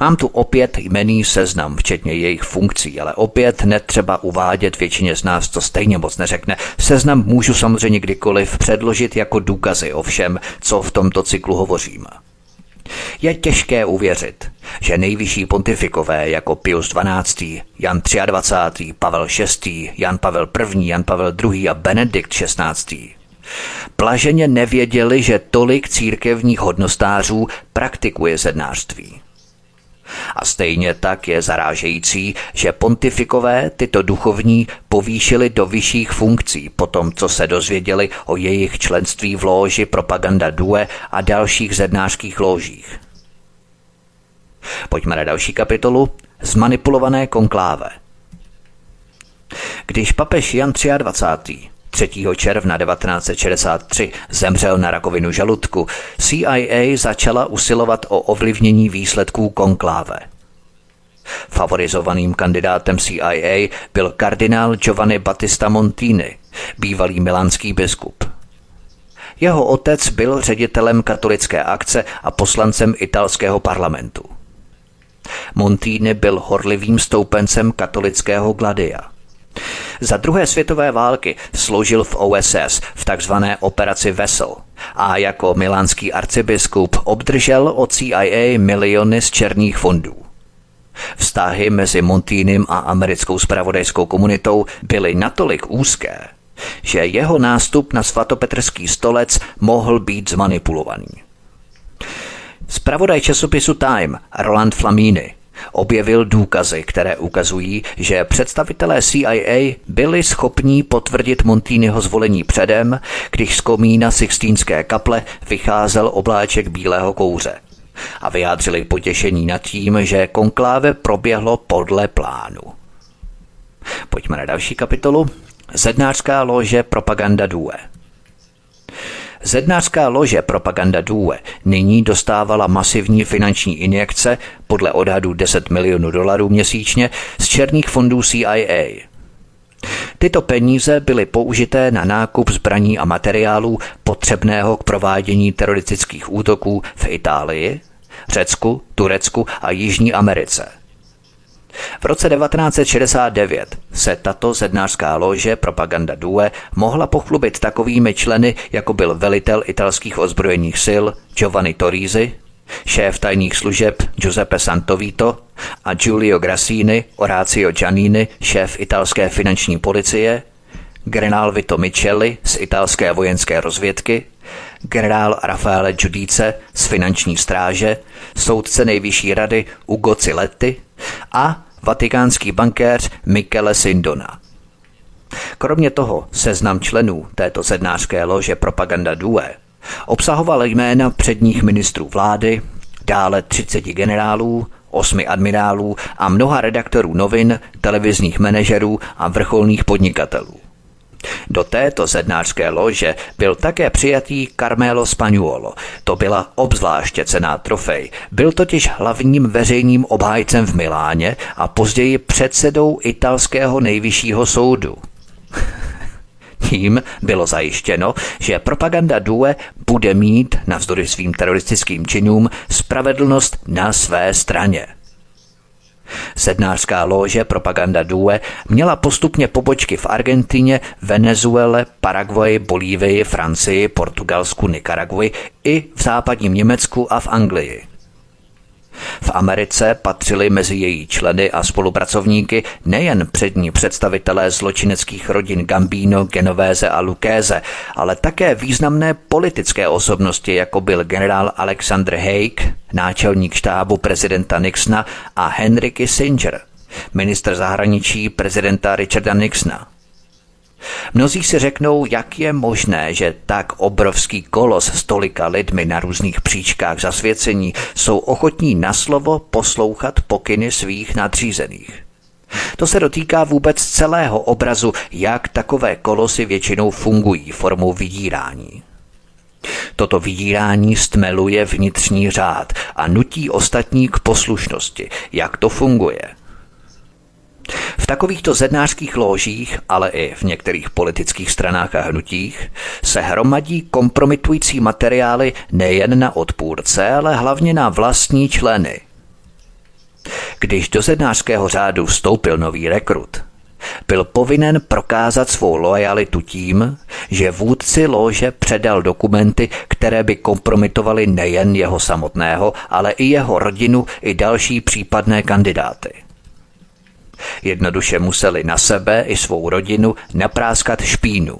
Mám tu opět jmený seznam, včetně jejich funkcí, ale opět netřeba uvádět, většině z nás to stejně moc neřekne. Seznam můžu samozřejmě kdykoliv předložit jako důkazy o všem, co v tomto cyklu hovořím. Je těžké uvěřit, že nejvyšší pontifikové jako Pius XII., Jan 23., Pavel VI., Jan Pavel I., Jan Pavel II. a Benedikt XVI. Plaženě nevěděli, že tolik církevních hodnostářů praktikuje zednářství. A stejně tak je zarážející, že pontifikové tyto duchovní povýšili do vyšších funkcí po tom, co se dozvěděli o jejich členství v lóži Propaganda Due a dalších zednářských lóžích. Pojďme na další kapitolu. Zmanipulované konkláve. Když papež Jan 23. 3. června 1963 zemřel na rakovinu žaludku, CIA začala usilovat o ovlivnění výsledků konkláve. Favorizovaným kandidátem CIA byl kardinál Giovanni Battista Montini, bývalý milánský biskup. Jeho otec byl ředitelem katolické akce a poslancem italského parlamentu. Montini byl horlivým stoupencem katolického gladia. Za druhé světové války sloužil v OSS v takzvané operaci Vessel a jako milánský arcibiskup obdržel od CIA miliony z černých fondů. Vztahy mezi Montínem a americkou spravodajskou komunitou byly natolik úzké, že jeho nástup na svatopetrský stolec mohl být zmanipulovaný. Spravodaj časopisu Time Roland Flamini objevil důkazy, které ukazují, že představitelé CIA byli schopní potvrdit Montýnyho zvolení předem, když z komína Sixtínské kaple vycházel obláček bílého kouře. A vyjádřili potěšení nad tím, že konkláve proběhlo podle plánu. Pojďme na další kapitolu. Zednářská lože Propaganda Due. Zednářská lože Propaganda Due nyní dostávala masivní finanční injekce, podle odhadu 10 milionů dolarů měsíčně, z černých fondů CIA. Tyto peníze byly použité na nákup zbraní a materiálů potřebného k provádění teroristických útoků v Itálii, Řecku, Turecku a Jižní Americe – v roce 1969 se tato zednářská lože Propaganda Due mohla pochlubit takovými členy, jako byl velitel italských ozbrojených sil Giovanni Torisi, šéf tajných služeb Giuseppe Santovito a Giulio Grassini, Orazio Giannini, šéf italské finanční policie, generál Vito Micheli z italské vojenské rozvědky, generál Rafaele Giudice z finanční stráže, soudce nejvyšší rady Ugo Ciletti a vatikánský bankéř Michele Sindona. Kromě toho seznam členů této sednářské lože Propaganda Due obsahoval jména předních ministrů vlády, dále 30 generálů, osmi admirálů a mnoha redaktorů novin, televizních manažerů a vrcholných podnikatelů. Do této zednářské lože byl také přijatý Carmelo Spagnuolo. To byla obzvláště cená trofej. Byl totiž hlavním veřejným obhájcem v Miláně a později předsedou italského nejvyššího soudu. Tím bylo zajištěno, že propaganda Due bude mít, navzdory svým teroristickým činům, spravedlnost na své straně. Sednářská lože Propaganda Due měla postupně pobočky v Argentině, Venezuele, Paraguaji, Bolívii, Francii, Portugalsku, Nikaraguji i v západním Německu a v Anglii. V Americe patřili mezi její členy a spolupracovníky nejen přední představitelé zločineckých rodin Gambino, Genovese a Lukéze, ale také významné politické osobnosti, jako byl generál Alexander Haig, náčelník štábu prezidenta Nixona a Henry Kissinger, ministr zahraničí prezidenta Richarda Nixona. Mnozí si řeknou, jak je možné, že tak obrovský kolos s tolika lidmi na různých příčkách zasvěcení jsou ochotní na slovo poslouchat pokyny svých nadřízených. To se dotýká vůbec celého obrazu, jak takové kolosy většinou fungují formou vydírání. Toto vydírání stmeluje vnitřní řád a nutí ostatní k poslušnosti. Jak to funguje – v takovýchto zednářských ložích, ale i v některých politických stranách a hnutích, se hromadí kompromitující materiály nejen na odpůrce, ale hlavně na vlastní členy. Když do zednářského řádu vstoupil nový rekrut, byl povinen prokázat svou lojalitu tím, že vůdci lože předal dokumenty, které by kompromitovaly nejen jeho samotného, ale i jeho rodinu i další případné kandidáty. Jednoduše museli na sebe i svou rodinu napráskat špínu.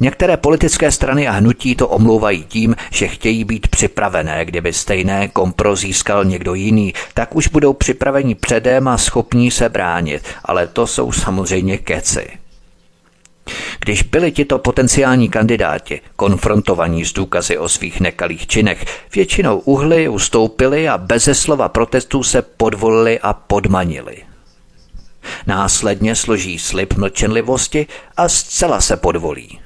Některé politické strany a hnutí to omlouvají tím, že chtějí být připravené, kdyby stejné kompro získal někdo jiný, tak už budou připraveni předem a schopní se bránit, ale to jsou samozřejmě keci. Když byli tito potenciální kandidáti konfrontovaní s důkazy o svých nekalých činech, většinou uhly ustoupili a beze slova protestů se podvolili a podmanili. Následně složí slib mlčenlivosti a zcela se podvolí.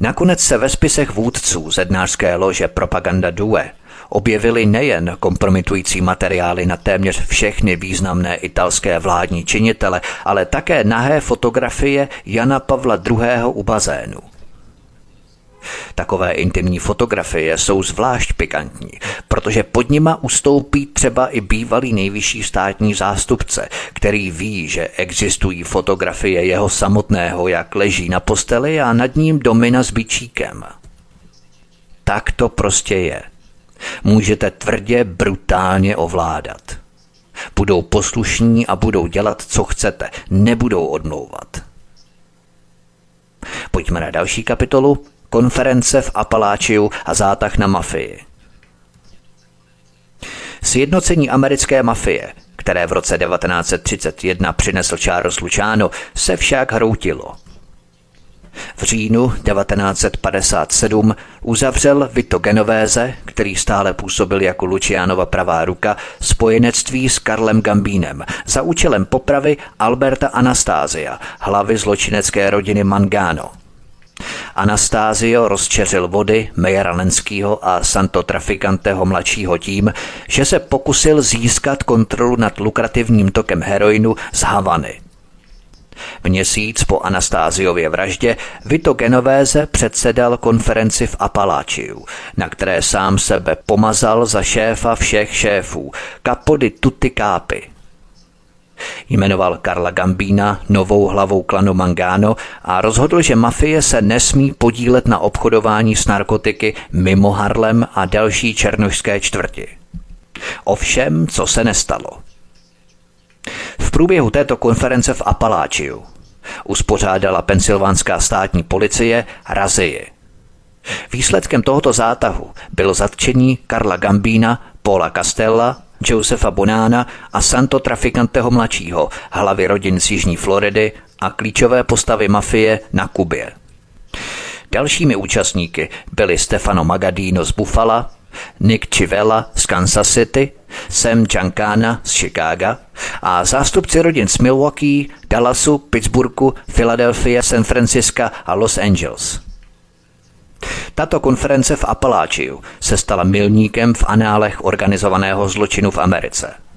Nakonec se ve spisech vůdců zednářské lože Propaganda Due objevily nejen kompromitující materiály na téměř všechny významné italské vládní činitele, ale také nahé fotografie Jana Pavla II. u bazénu. Takové intimní fotografie jsou zvlášť pikantní, protože pod nima ustoupí třeba i bývalý nejvyšší státní zástupce, který ví, že existují fotografie jeho samotného, jak leží na posteli a nad ním domina s bičíkem. Tak to prostě je můžete tvrdě, brutálně ovládat. Budou poslušní a budou dělat, co chcete, nebudou odmlouvat. Pojďme na další kapitolu. Konference v Apaláčiu a zátah na mafii. Sjednocení americké mafie, které v roce 1931 přinesl Charles Luciano, se však hroutilo – v říjnu 1957 uzavřel Vito Genovese, který stále působil jako Lucianova pravá ruka, spojenectví s Karlem Gambínem za účelem popravy Alberta Anastázia, hlavy zločinecké rodiny Mangano. Anastázio rozčeřil vody Mejera Lenskýho a Santo Trafikanteho mladšího tím, že se pokusil získat kontrolu nad lukrativním tokem heroinu z Havany. Měsíc po Anastáziově vraždě Vito Genovéze předsedal konferenci v Apaláčiu, na které sám sebe pomazal za šéfa všech šéfů, Capody Tutti Capi – Jmenoval Karla Gambína novou hlavou klanu Mangano a rozhodl, že mafie se nesmí podílet na obchodování s narkotiky mimo Harlem a další černožské čtvrti. Ovšem, co se nestalo. V průběhu této konference v Apaláčiu uspořádala pensylvánská státní policie razii. Výsledkem tohoto zátahu bylo zatčení Karla Gambína, Paula Castella Josefa Bonána a Santo Trafikanteho mladšího, hlavy rodin z Jižní Floridy a klíčové postavy mafie na Kubě. Dalšími účastníky byli Stefano Magadino z Buffalo, Nick Chivella z Kansas City, Sam Giancana z Chicaga a zástupci rodin z Milwaukee, Dallasu, Pittsburghu, Philadelphia, San Francisco a Los Angeles. Tato konference v Apaláčiu se stala milníkem v análech organizovaného zločinu v Americe.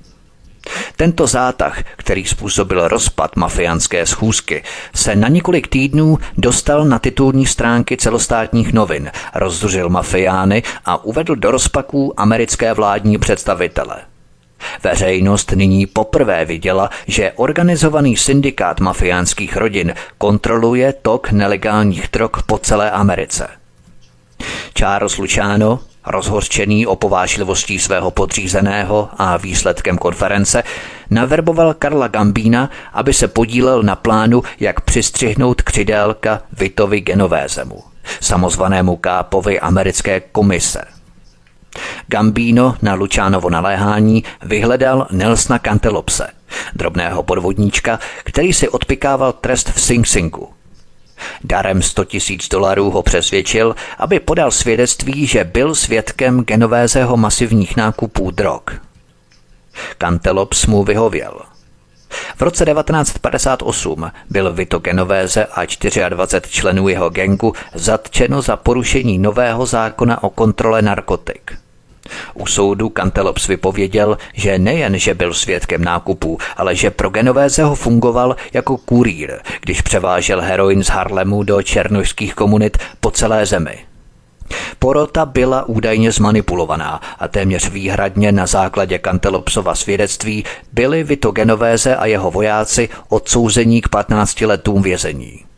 Tento zátah, který způsobil rozpad mafiánské schůzky, se na několik týdnů dostal na titulní stránky celostátních novin, rozduřil mafiány a uvedl do rozpaků americké vládní představitele. Veřejnost nyní poprvé viděla, že organizovaný syndikát mafiánských rodin kontroluje tok nelegálních drog po celé Americe – Charles Luciano, rozhořčený o povážlivostí svého podřízeného a výsledkem konference, naverboval Karla Gambína, aby se podílel na plánu, jak přistřihnout křidélka Vitovi Genovézemu, samozvanému kápovi americké komise. Gambino na Lučánovo naléhání vyhledal Nelsona Cantelopse, drobného podvodníčka, který si odpikával trest v Sing Singu – Darem 100 tisíc dolarů ho přesvědčil, aby podal svědectví, že byl svědkem genovézeho masivních nákupů drog. Cantelops mu vyhověl. V roce 1958 byl Vito Genovéze a 24 členů jeho gengu zatčeno za porušení nového zákona o kontrole narkotik. U soudu Kantelops vypověděl, že nejen, že byl svědkem nákupů, ale že pro Genovézeho fungoval jako kurýr, když převážel heroin z Harlemu do černožských komunit po celé zemi. Porota byla údajně zmanipulovaná a téměř výhradně na základě Kantelopsova svědectví byli Vito Genovéze a jeho vojáci odsouzení k 15 letům vězení.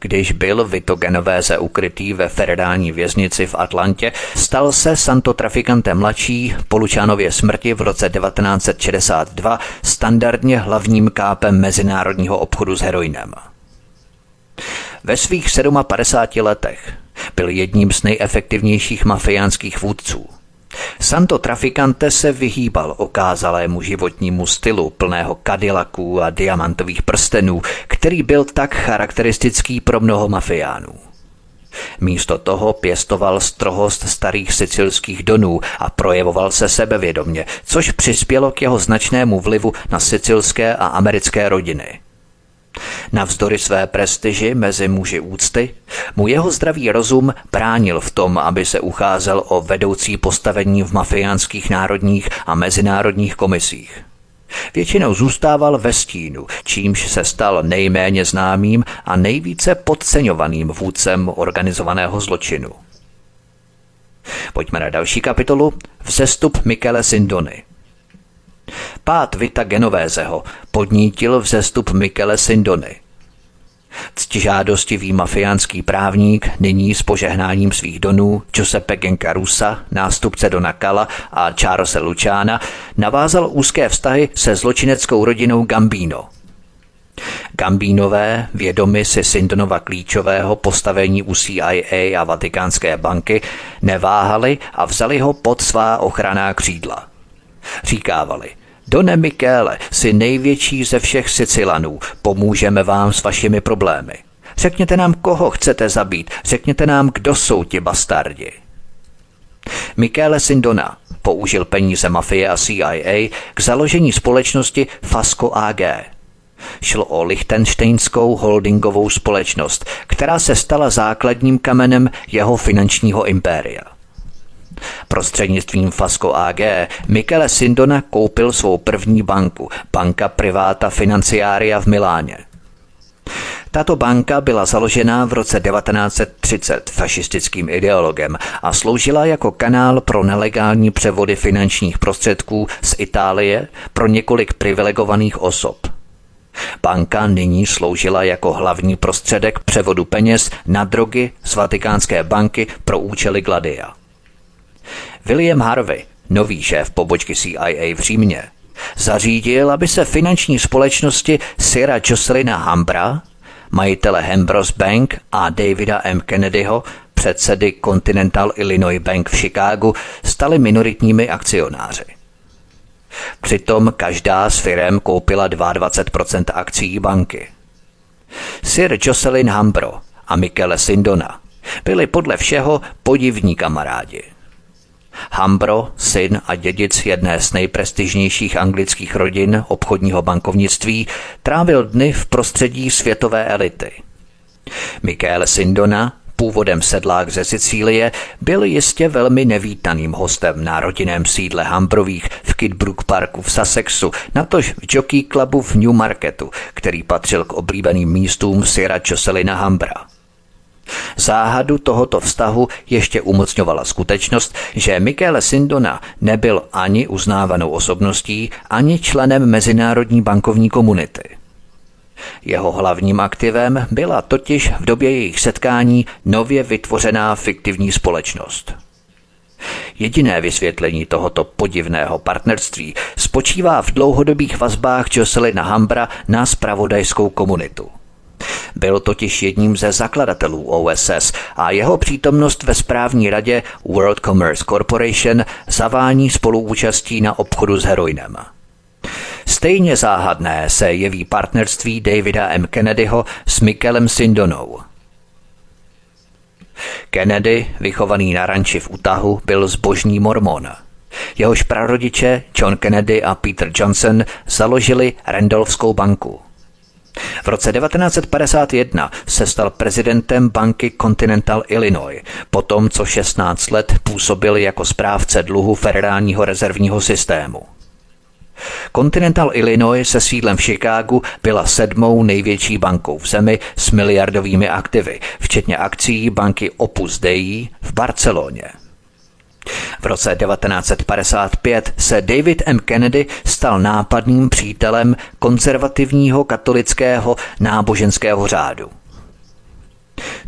Když byl Vito Genovese ukrytý ve federální věznici v Atlantě, stal se Santo Trafikante mladší po Lučánově smrti v roce 1962 standardně hlavním kápem mezinárodního obchodu s heroinem. Ve svých 57 letech byl jedním z nejefektivnějších mafiánských vůdců – Santo Traficante se vyhýbal okázalému životnímu stylu plného kadilaků a diamantových prstenů, který byl tak charakteristický pro mnoho mafiánů. Místo toho pěstoval strohost starých sicilských donů a projevoval se sebevědomně, což přispělo k jeho značnému vlivu na sicilské a americké rodiny – Navzdory své prestiži mezi muži úcty, mu jeho zdravý rozum bránil v tom, aby se ucházel o vedoucí postavení v mafiánských národních a mezinárodních komisích. Většinou zůstával ve stínu, čímž se stal nejméně známým a nejvíce podceňovaným vůdcem organizovaného zločinu. Pojďme na další kapitolu Vzestup Michele Sindony – Pát Vita Genovézeho podnítil vzestup Michele Sindony. Ctižádostivý mafiánský právník, nyní s požehnáním svých donů Giuseppe Gencarusa, nástupce Dona Kala a Charlesa Luciana, navázal úzké vztahy se zločineckou rodinou Gambino. Gambínové, vědomi si Sindonova klíčového postavení u CIA a Vatikánské banky, neváhali a vzali ho pod svá ochranná křídla. Říkávali – Done Michele, si největší ze všech Sicilanů, pomůžeme vám s vašimi problémy. Řekněte nám, koho chcete zabít, řekněte nám, kdo jsou ti bastardi. Michele Sindona použil peníze mafie a CIA k založení společnosti Fasco AG. Šlo o Lichtensteinskou holdingovou společnost, která se stala základním kamenem jeho finančního impéria. Prostřednictvím Fasco AG Michele Sindona koupil svou první banku, Banka Privata Financiaria v Miláně. Tato banka byla založena v roce 1930 fašistickým ideologem a sloužila jako kanál pro nelegální převody finančních prostředků z Itálie pro několik privilegovaných osob. Banka nyní sloužila jako hlavní prostředek převodu peněz na drogy z Vatikánské banky pro účely Gladia. William Harvey, nový šéf pobočky CIA v Římě, zařídil, aby se finanční společnosti Syra Jocelina Hambra, majitele Hambros Bank a Davida M. Kennedyho, předsedy Continental Illinois Bank v Chicagu, staly minoritními akcionáři. Přitom každá z firem koupila 22% akcí banky. Sir Jocelyn Hambro a Michele Sindona byli podle všeho podivní kamarádi. Hambro, syn a dědic jedné z nejprestižnějších anglických rodin obchodního bankovnictví, trávil dny v prostředí světové elity. Michael Sindona, původem sedlák ze Sicílie, byl jistě velmi nevítaným hostem na rodinném sídle Hambrových v Kidbrook Parku v Sussexu, natož v Jockey Clubu v Newmarketu, který patřil k oblíbeným místům Sira Jocelina Hambra. Záhadu tohoto vztahu ještě umocňovala skutečnost, že Michele Sindona nebyl ani uznávanou osobností, ani členem mezinárodní bankovní komunity. Jeho hlavním aktivem byla totiž v době jejich setkání nově vytvořená fiktivní společnost. Jediné vysvětlení tohoto podivného partnerství spočívá v dlouhodobých vazbách Jocelina Hambra na spravodajskou komunitu – byl totiž jedním ze zakladatelů OSS a jeho přítomnost ve správní radě World Commerce Corporation zavání spoluúčastí na obchodu s heroinem. Stejně záhadné se jeví partnerství Davida M. Kennedyho s Michelem Sindonou. Kennedy, vychovaný na ranči v Utahu, byl zbožný mormon. Jehož prarodiče John Kennedy a Peter Johnson založili Randolphskou banku – v roce 1951 se stal prezidentem banky Continental Illinois, potom co 16 let působil jako správce dluhu federálního rezervního systému. Continental Illinois se sídlem v Chicagu byla sedmou největší bankou v zemi s miliardovými aktivy, včetně akcí banky Opus Dei v Barceloně. V roce 1955 se David M. Kennedy stal nápadným přítelem konzervativního katolického náboženského řádu.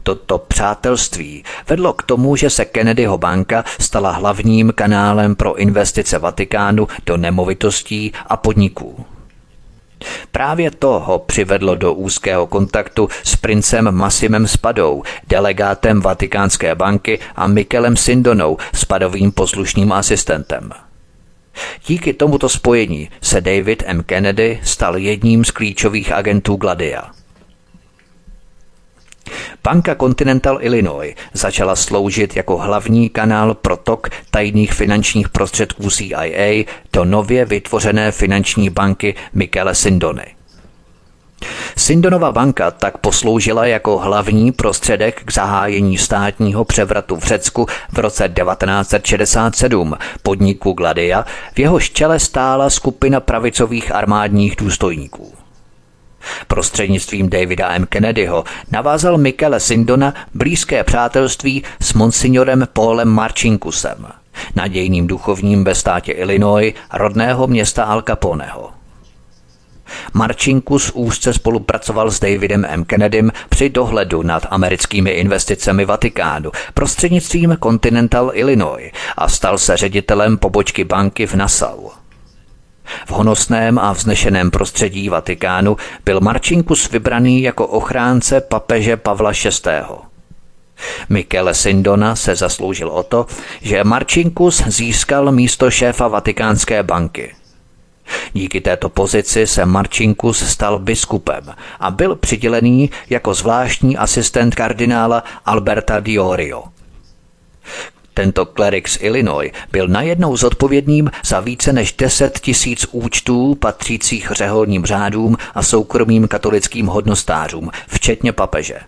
Toto přátelství vedlo k tomu, že se Kennedyho banka stala hlavním kanálem pro investice Vatikánu do nemovitostí a podniků. Právě to ho přivedlo do úzkého kontaktu s princem Massimem Spadou, delegátem Vatikánské banky a Mikelem Sindonou, spadovým poslušným asistentem. Díky tomuto spojení se David M. Kennedy stal jedním z klíčových agentů Gladia – Banka Continental Illinois začala sloužit jako hlavní kanál pro tok tajných finančních prostředků CIA do nově vytvořené finanční banky Michele Sindony. Sindonova banka tak posloužila jako hlavní prostředek k zahájení státního převratu v Řecku v roce 1967 podniku Gladia, v jehož čele stála skupina pravicových armádních důstojníků. Prostřednictvím Davida M. Kennedyho navázal Michele Sindona blízké přátelství s monsignorem Paulem Marcinkusem, nadějným duchovním ve státě Illinois rodného města Al Caponeho. Marcinkus úzce spolupracoval s Davidem M. Kennedym při dohledu nad americkými investicemi Vatikánu prostřednictvím Continental Illinois a stal se ředitelem pobočky banky v Nassau. V honosném a vznešeném prostředí Vatikánu byl Marcinkus vybraný jako ochránce papeže Pavla VI. Michele Sindona se zasloužil o to, že Marcinkus získal místo šéfa Vatikánské banky. Díky této pozici se Marcinkus stal biskupem a byl přidělený jako zvláštní asistent kardinála Alberta Diorio. Tento klerik z Illinois byl najednou zodpovědným za více než 10 tisíc účtů patřících řeholním řádům a soukromým katolickým hodnostářům, včetně papeže.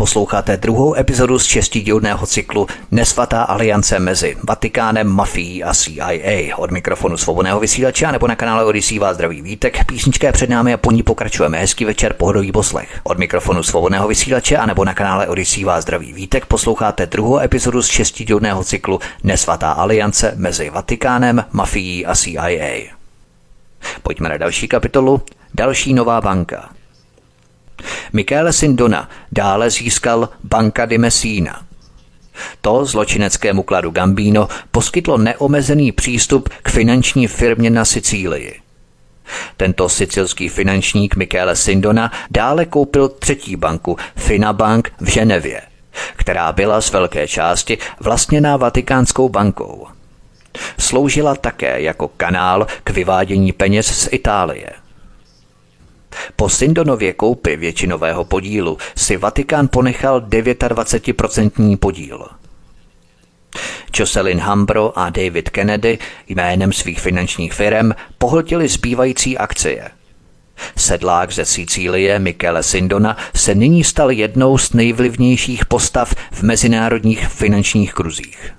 Posloucháte druhou epizodu z šestidílného cyklu Nesvatá aliance mezi Vatikánem, mafií a CIA. Od mikrofonu svobodného vysílače nebo na kanále Odisí vás zdraví vítek. Písnička je před námi a po ní pokračujeme. Hezký večer, pohodový poslech. Od mikrofonu svobodného vysílače nebo na kanále Odisí vás zdraví vítek. Posloucháte druhou epizodu z šestidílného cyklu Nesvatá aliance mezi Vatikánem, mafií a CIA. Pojďme na další kapitolu. Další nová banka. Michele Sindona dále získal Banka di Messina. To zločineckému kladu Gambino poskytlo neomezený přístup k finanční firmě na Sicílii. Tento sicilský finančník Michele Sindona dále koupil třetí banku Finabank v Ženevě, která byla z velké části vlastněná Vatikánskou bankou. Sloužila také jako kanál k vyvádění peněz z Itálie – po Sindonově koupi většinového podílu si Vatikán ponechal 29% podíl. Jocelyn Hambro a David Kennedy jménem svých finančních firm pohltili zbývající akcie. Sedlák ze Sicílie Michele Sindona se nyní stal jednou z nejvlivnějších postav v mezinárodních finančních kruzích.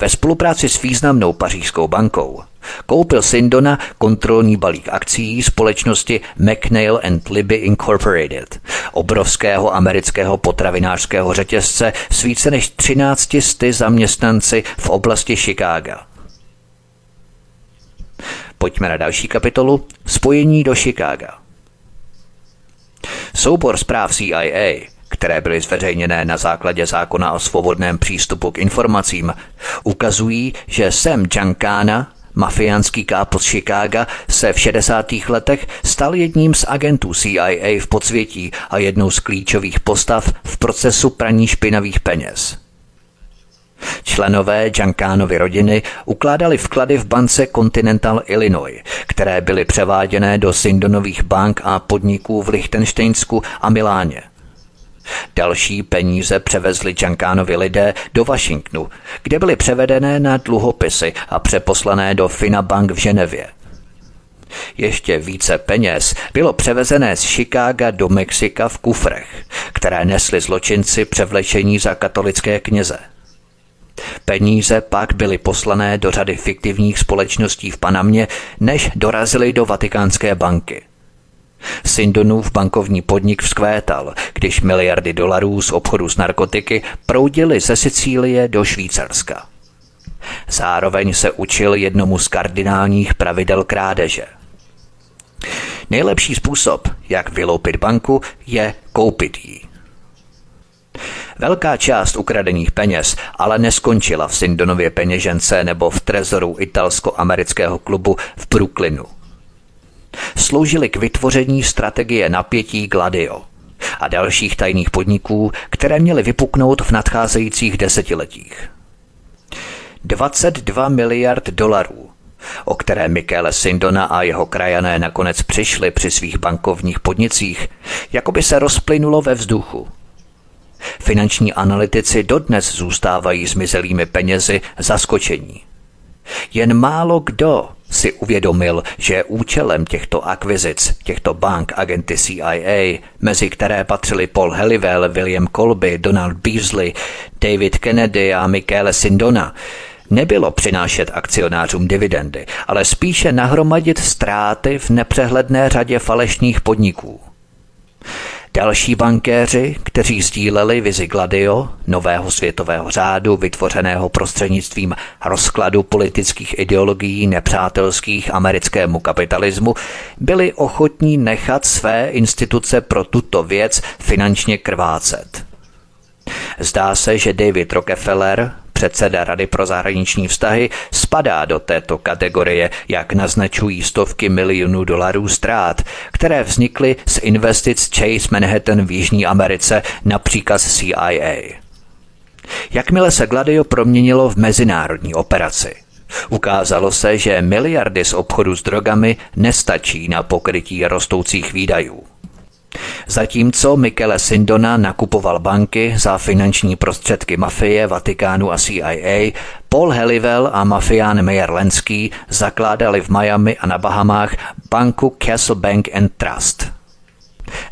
Ve spolupráci s významnou pařížskou bankou koupil Sindona kontrolní balík akcí společnosti McNeil and Libby Incorporated, obrovského amerického potravinářského řetězce s více než 13 sty zaměstnanci v oblasti Chicaga. Pojďme na další kapitolu Spojení do Chicaga. Soubor zpráv CIA které byly zveřejněné na základě zákona o svobodném přístupu k informacím, ukazují, že Sam Giancana, mafiánský kápo z Chicaga, se v 60. letech stal jedním z agentů CIA v podsvětí a jednou z klíčových postav v procesu praní špinavých peněz. Členové Giancanovy rodiny ukládali vklady v bance Continental Illinois, které byly převáděné do Sindonových bank a podniků v Lichtensteinsku a Miláně – Další peníze převezli Giancanovi lidé do Washingtonu, kde byly převedené na dluhopisy a přeposlané do Finabank v Ženevě. Ještě více peněz bylo převezené z Chicaga do Mexika v kufrech, které nesli zločinci převlečení za katolické kněze. Peníze pak byly poslané do řady fiktivních společností v Panamě, než dorazily do Vatikánské banky. Sindonův bankovní podnik vzkvétal, když miliardy dolarů z obchodu s narkotiky proudily ze Sicílie do Švýcarska. Zároveň se učil jednomu z kardinálních pravidel krádeže. Nejlepší způsob, jak vyloupit banku, je koupit ji. Velká část ukradených peněz ale neskončila v Sindonově peněžence nebo v trezoru italsko-amerického klubu v Brooklynu sloužily k vytvoření strategie napětí Gladio a dalších tajných podniků, které měly vypuknout v nadcházejících desetiletích. 22 miliard dolarů, o které Michele Sindona a jeho krajané nakonec přišli při svých bankovních podnicích, jako by se rozplynulo ve vzduchu. Finanční analytici dodnes zůstávají zmizelými penězi zaskočení. Jen málo kdo si uvědomil, že účelem těchto akvizic, těchto bank agenty CIA, mezi které patřili Paul Helivel, William Colby, Donald Beasley, David Kennedy a Michele Sindona, nebylo přinášet akcionářům dividendy, ale spíše nahromadit ztráty v nepřehledné řadě falešných podniků. Další bankéři, kteří sdíleli vizi Gladio, nového světového řádu vytvořeného prostřednictvím rozkladu politických ideologií nepřátelských americkému kapitalismu, byli ochotní nechat své instituce pro tuto věc finančně krvácet. Zdá se, že David Rockefeller, Předseda Rady pro zahraniční vztahy spadá do této kategorie, jak naznačují stovky milionů dolarů ztrát, které vznikly z investic Chase Manhattan v Jižní Americe na příkaz CIA. Jakmile se Gladio proměnilo v mezinárodní operaci, Ukázalo se, že miliardy z obchodu s drogami nestačí na pokrytí rostoucích výdajů. Zatímco Michele Sindona nakupoval banky za finanční prostředky mafie, Vatikánu a CIA, Paul Helivel a mafián Meyer Lenský zakládali v Miami a na Bahamách banku Castle Bank and Trust.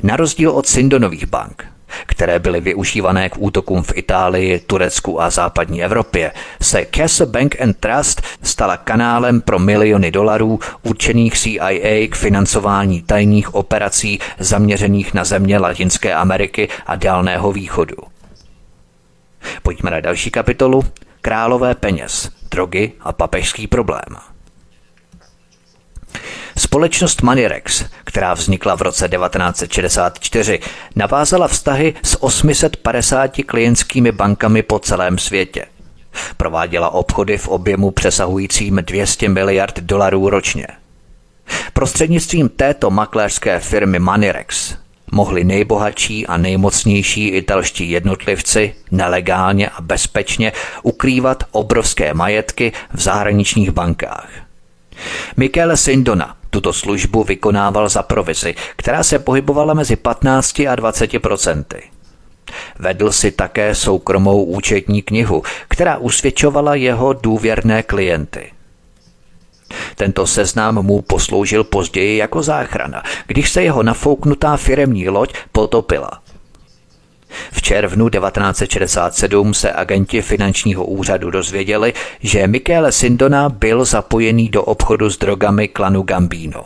Na rozdíl od Sindonových bank, které byly využívané k útokům v Itálii, Turecku a západní Evropě, se Castle Bank and Trust stala kanálem pro miliony dolarů určených CIA k financování tajných operací zaměřených na země Latinské Ameriky a Dálného východu. Pojďme na další kapitolu. Králové peněz, drogy a papežský problém. Společnost Manirex, která vznikla v roce 1964, navázala vztahy s 850 klientskými bankami po celém světě. Prováděla obchody v objemu přesahujícím 200 miliard dolarů ročně. Prostřednictvím této makléřské firmy Manirex mohli nejbohatší a nejmocnější italští jednotlivci nelegálně a bezpečně ukrývat obrovské majetky v zahraničních bankách. Michele Sindona tuto službu vykonával za provizi, která se pohybovala mezi 15 a 20 procenty. Vedl si také soukromou účetní knihu, která usvědčovala jeho důvěrné klienty. Tento seznam mu posloužil později jako záchrana, když se jeho nafouknutá firemní loď potopila – v červnu 1967 se agenti finančního úřadu dozvěděli, že Michele Sindona byl zapojený do obchodu s drogami klanu Gambino.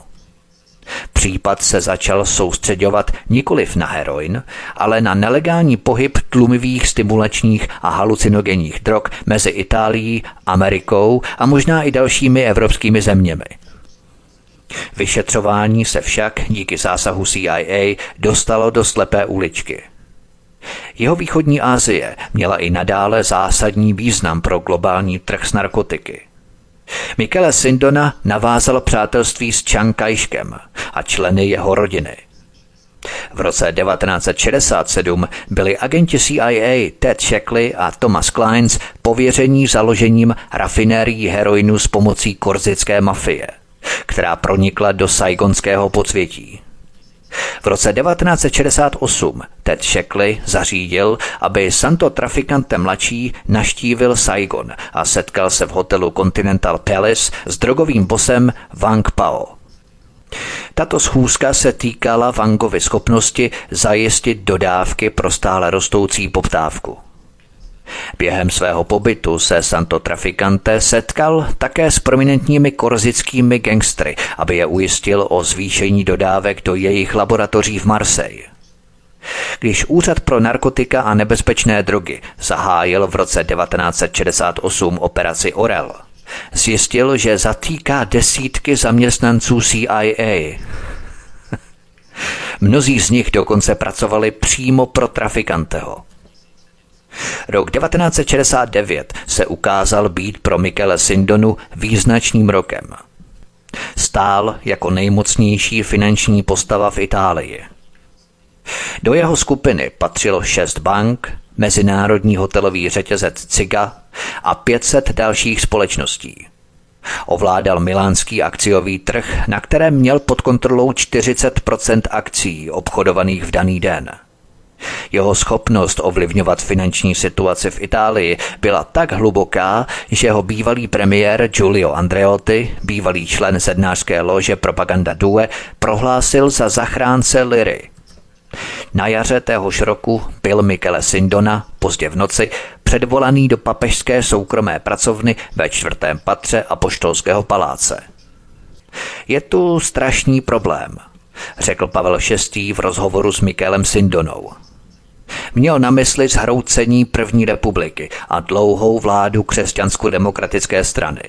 Případ se začal soustředovat nikoliv na heroin, ale na nelegální pohyb tlumivých stimulačních a halucinogenních drog mezi Itálií, Amerikou a možná i dalšími evropskými zeměmi. Vyšetřování se však díky zásahu CIA dostalo do slepé uličky – jeho východní Asie měla i nadále zásadní význam pro globální trh s narkotiky. Michele Sindona navázal přátelství s Chiang Kai-shkem a členy jeho rodiny. V roce 1967 byli agenti CIA Ted Shackley a Thomas Kleins pověření založením rafinérií heroinu s pomocí korzické mafie, která pronikla do saigonského podsvětí. V roce 1968 Ted Shackley zařídil, aby Santo Traficante mladší naštívil Saigon a setkal se v hotelu Continental Palace s drogovým bosem Wang Pao. Tato schůzka se týkala Wangovy schopnosti zajistit dodávky pro stále rostoucí poptávku. Během svého pobytu se Santo Traficante setkal také s prominentními korzickými gangstry, aby je ujistil o zvýšení dodávek do jejich laboratoří v Marseille. Když Úřad pro narkotika a nebezpečné drogy zahájil v roce 1968 operaci Orel, zjistil, že zatýká desítky zaměstnanců CIA. Mnozí z nich dokonce pracovali přímo pro trafikanteho – Rok 1969 se ukázal být pro Michele Sindonu význačným rokem. Stál jako nejmocnější finanční postava v Itálii. Do jeho skupiny patřilo šest bank, mezinárodní hotelový řetězec Ciga a 500 dalších společností. Ovládal milánský akciový trh, na kterém měl pod kontrolou 40% akcí obchodovaných v daný den – jeho schopnost ovlivňovat finanční situaci v Itálii byla tak hluboká, že jeho bývalý premiér Giulio Andreotti, bývalý člen sednářské lože Propaganda Due, prohlásil za zachránce Liry. Na jaře téhož roku byl Michele Sindona pozdě v noci předvolaný do papežské soukromé pracovny ve čtvrtém patře Apoštolského paláce. Je tu strašný problém, řekl Pavel VI. v rozhovoru s Michelem Sindonou. Měl na mysli zhroucení první republiky a dlouhou vládu křesťansko-demokratické strany.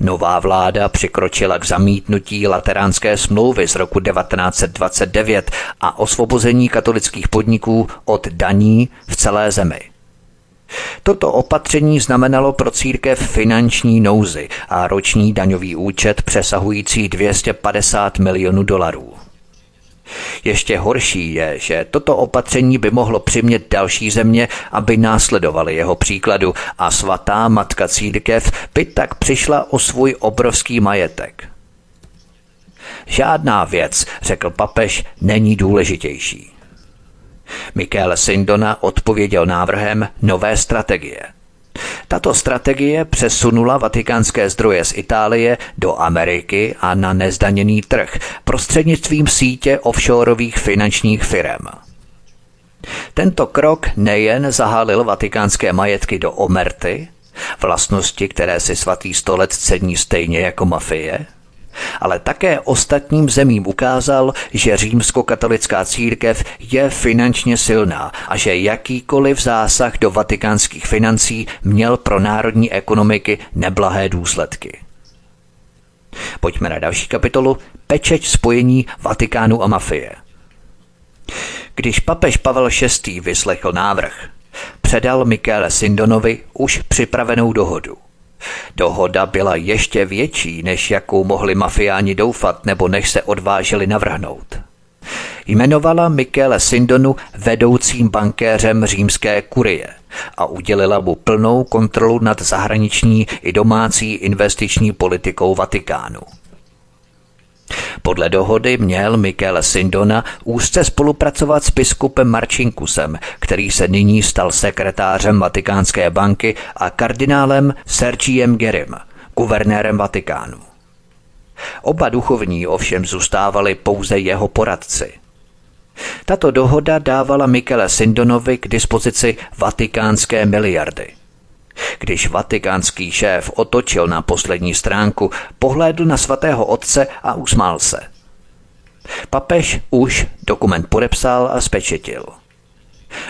Nová vláda přikročila k zamítnutí lateránské smlouvy z roku 1929 a osvobození katolických podniků od daní v celé zemi. Toto opatření znamenalo pro církev finanční nouzy a roční daňový účet přesahující 250 milionů dolarů. Ještě horší je, že toto opatření by mohlo přimět další země, aby následovali jeho příkladu a svatá matka církev by tak přišla o svůj obrovský majetek. Žádná věc, řekl papež, není důležitější. Michele Sindona odpověděl návrhem nové strategie. Tato strategie přesunula vatikánské zdroje z Itálie do Ameriky a na nezdaněný trh prostřednictvím sítě offshoreových finančních firm. Tento krok nejen zahálil vatikánské majetky do omerty, vlastnosti, které si svatý stolec cení stejně jako mafie, ale také ostatním zemím ukázal, že římskokatolická církev je finančně silná a že jakýkoliv zásah do vatikánských financí měl pro národní ekonomiky neblahé důsledky. Pojďme na další kapitolu Pečeť spojení Vatikánu a mafie. Když papež Pavel VI. vyslechl návrh, předal Michele Sindonovi už připravenou dohodu – Dohoda byla ještě větší, než jakou mohli mafiáni doufat nebo než se odvážili navrhnout. Jmenovala Michele Sindonu vedoucím bankéřem římské kurie a udělila mu plnou kontrolu nad zahraniční i domácí investiční politikou Vatikánu. Podle dohody měl Michele Sindona úzce spolupracovat s biskupem Marčinkusem, který se nyní stal sekretářem Vatikánské banky a kardinálem Sergiem Gerim, guvernérem Vatikánu. Oba duchovní ovšem zůstávali pouze jeho poradci. Tato dohoda dávala Michele Sindonovi k dispozici vatikánské miliardy – když vatikánský šéf otočil na poslední stránku, pohlédl na svatého otce a usmál se. Papež už dokument podepsal a spečetil.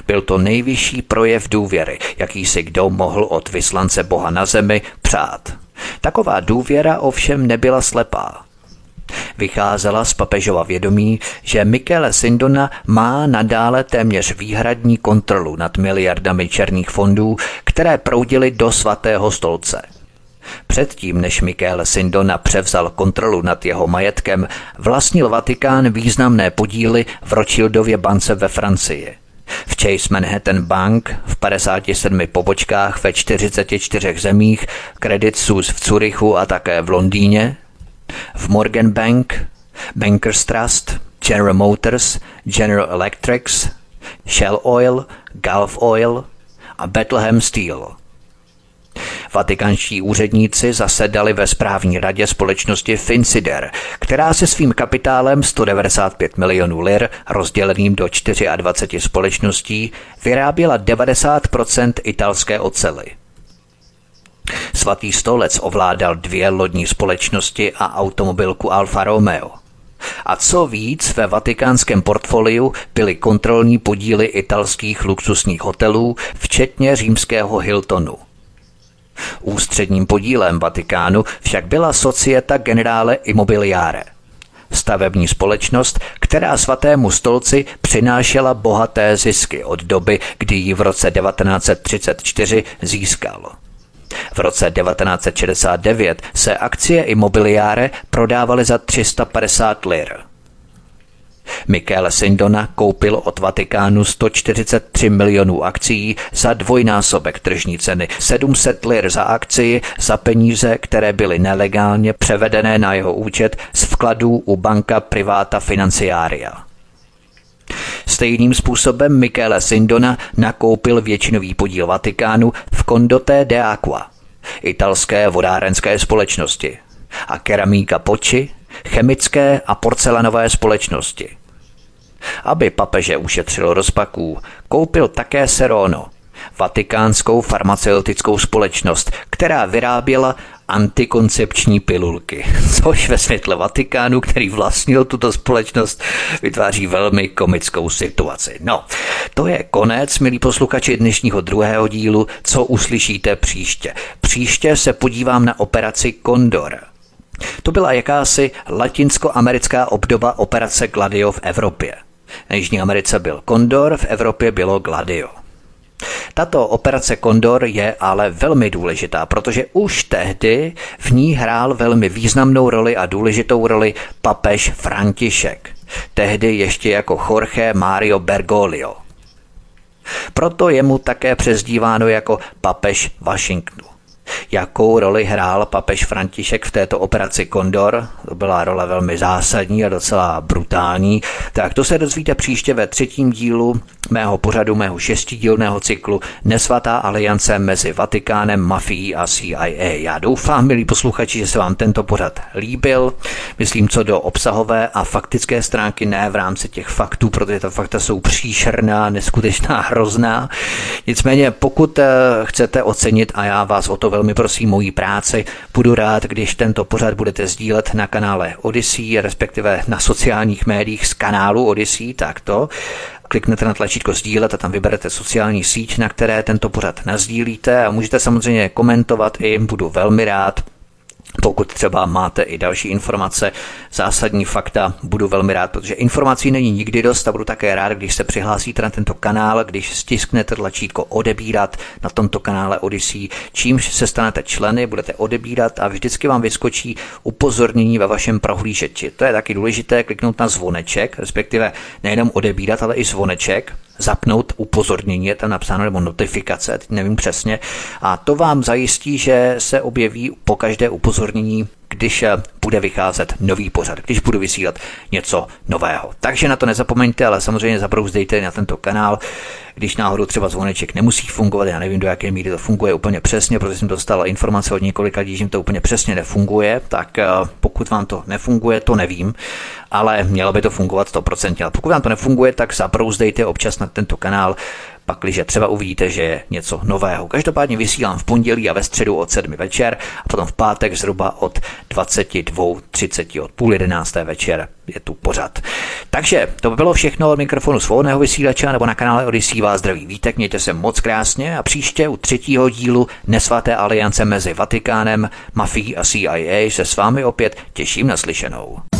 Byl to nejvyšší projev důvěry, jaký si kdo mohl od vyslance Boha na zemi přát. Taková důvěra ovšem nebyla slepá. Vycházela z papežova vědomí, že Michele Sindona má nadále téměř výhradní kontrolu nad miliardami černých fondů, které proudily do svatého stolce. Předtím, než Michele Sindona převzal kontrolu nad jeho majetkem, vlastnil Vatikán významné podíly v Rothschildově bance ve Francii. V Chase Manhattan Bank v 57 pobočkách ve 44 zemích, Credit Suisse v Curychu a také v Londýně, v Morgan Bank, Bankers Trust, General Motors, General Electrics, Shell Oil, Gulf Oil a Bethlehem Steel. Vatikánští úředníci zasedali ve správní radě společnosti Finsider, která se svým kapitálem 195 milionů lir, rozděleným do 24 společností, vyráběla 90% italské ocely. Svatý stolec ovládal dvě lodní společnosti a automobilku Alfa Romeo. A co víc, ve vatikánském portfoliu byly kontrolní podíly italských luxusních hotelů, včetně římského Hiltonu. Ústředním podílem Vatikánu však byla Societa Generale Immobiliare – stavební společnost, která svatému stolci přinášela bohaté zisky od doby, kdy ji v roce 1934 získal. V roce 1969 se akcie imobiliáre prodávaly za 350 lir. Michele Sindona koupil od Vatikánu 143 milionů akcí za dvojnásobek tržní ceny, 700 lir za akci za peníze, které byly nelegálně převedené na jeho účet z vkladů u banka Privata Financiaria. Stejným způsobem Michele Sindona nakoupil většinový podíl Vatikánu v Condoté de Aqua, italské vodárenské společnosti, a keramíka Poči, chemické a porcelanové společnosti. Aby papeže ušetřil rozpaků, koupil také Serono, vatikánskou farmaceutickou společnost, která vyráběla antikoncepční pilulky, což ve světle Vatikánu, který vlastnil tuto společnost, vytváří velmi komickou situaci. No, to je konec, milí posluchači dnešního druhého dílu, co uslyšíte příště. Příště se podívám na operaci Condor. To byla jakási latinskoamerická obdoba operace Gladio v Evropě. Na Jižní Americe byl Condor, v Evropě bylo Gladio. Tato operace Kondor je ale velmi důležitá, protože už tehdy v ní hrál velmi významnou roli a důležitou roli papež František, tehdy ještě jako Jorge Mario Bergoglio. Proto je mu také přezdíváno jako papež Washingtonu. Jakou roli hrál papež František v této operaci Kondor. To byla role velmi zásadní a docela brutální. Tak to se dozvíte příště ve třetím dílu mého pořadu, mého šestidílného cyklu Nesvatá aliance mezi Vatikánem, mafií a CIA. Já doufám, milí posluchači, že se vám tento pořad líbil. Myslím, co do obsahové a faktické stránky, ne v rámci těch faktů, protože ta fakta jsou příšerná, neskutečná, hrozná. Nicméně, pokud eh, chcete ocenit, a já vás o to velmi prosím, mojí práci, budu rád, když tento pořad budete sdílet na kanále Odyssey, respektive na sociálních médiích z kanálu Odyssey, takto kliknete na tlačítko sdílet a tam vyberete sociální síť, na které tento pořad nazdílíte a můžete samozřejmě komentovat i, budu velmi rád, pokud třeba máte i další informace, zásadní fakta, budu velmi rád, protože informací není nikdy dost a budu také rád, když se přihlásíte na tento kanál, když stisknete tlačítko odebírat na tomto kanále Odyssey, čímž se stanete členy, budete odebírat a vždycky vám vyskočí upozornění ve vašem prohlížeči. To je taky důležité kliknout na zvoneček, respektive nejenom odebírat, ale i zvoneček, zapnout upozornění, je tam napsáno, nebo notifikace, teď nevím přesně, a to vám zajistí, že se objeví po každé upozornění když eh, bude vycházet nový pořad, když budu vysílat něco nového. Takže na to nezapomeňte, ale samozřejmě zabrouzdejte na tento kanál, když náhodou třeba zvoneček nemusí fungovat, já nevím, do jaké míry to funguje úplně přesně, protože jsem dostal informace od několika lidí, že to úplně přesně nefunguje, tak eh, pokud vám to nefunguje, to nevím, ale mělo by to fungovat 100%. Ale pokud vám to nefunguje, tak zabrouzdejte občas na tento kanál, pakliže třeba uvidíte, že je něco nového. Každopádně vysílám v pondělí a ve středu od 7 večer a potom v pátek zhruba od 22.30 od půl jedenácté večer je tu pořad. Takže to by bylo všechno od mikrofonu svobodného vysílače nebo na kanále Odisí vás zdraví vítek, mějte se moc krásně a příště u třetího dílu Nesvaté aliance mezi Vatikánem, mafií a CIA se s vámi opět těším na slyšenou.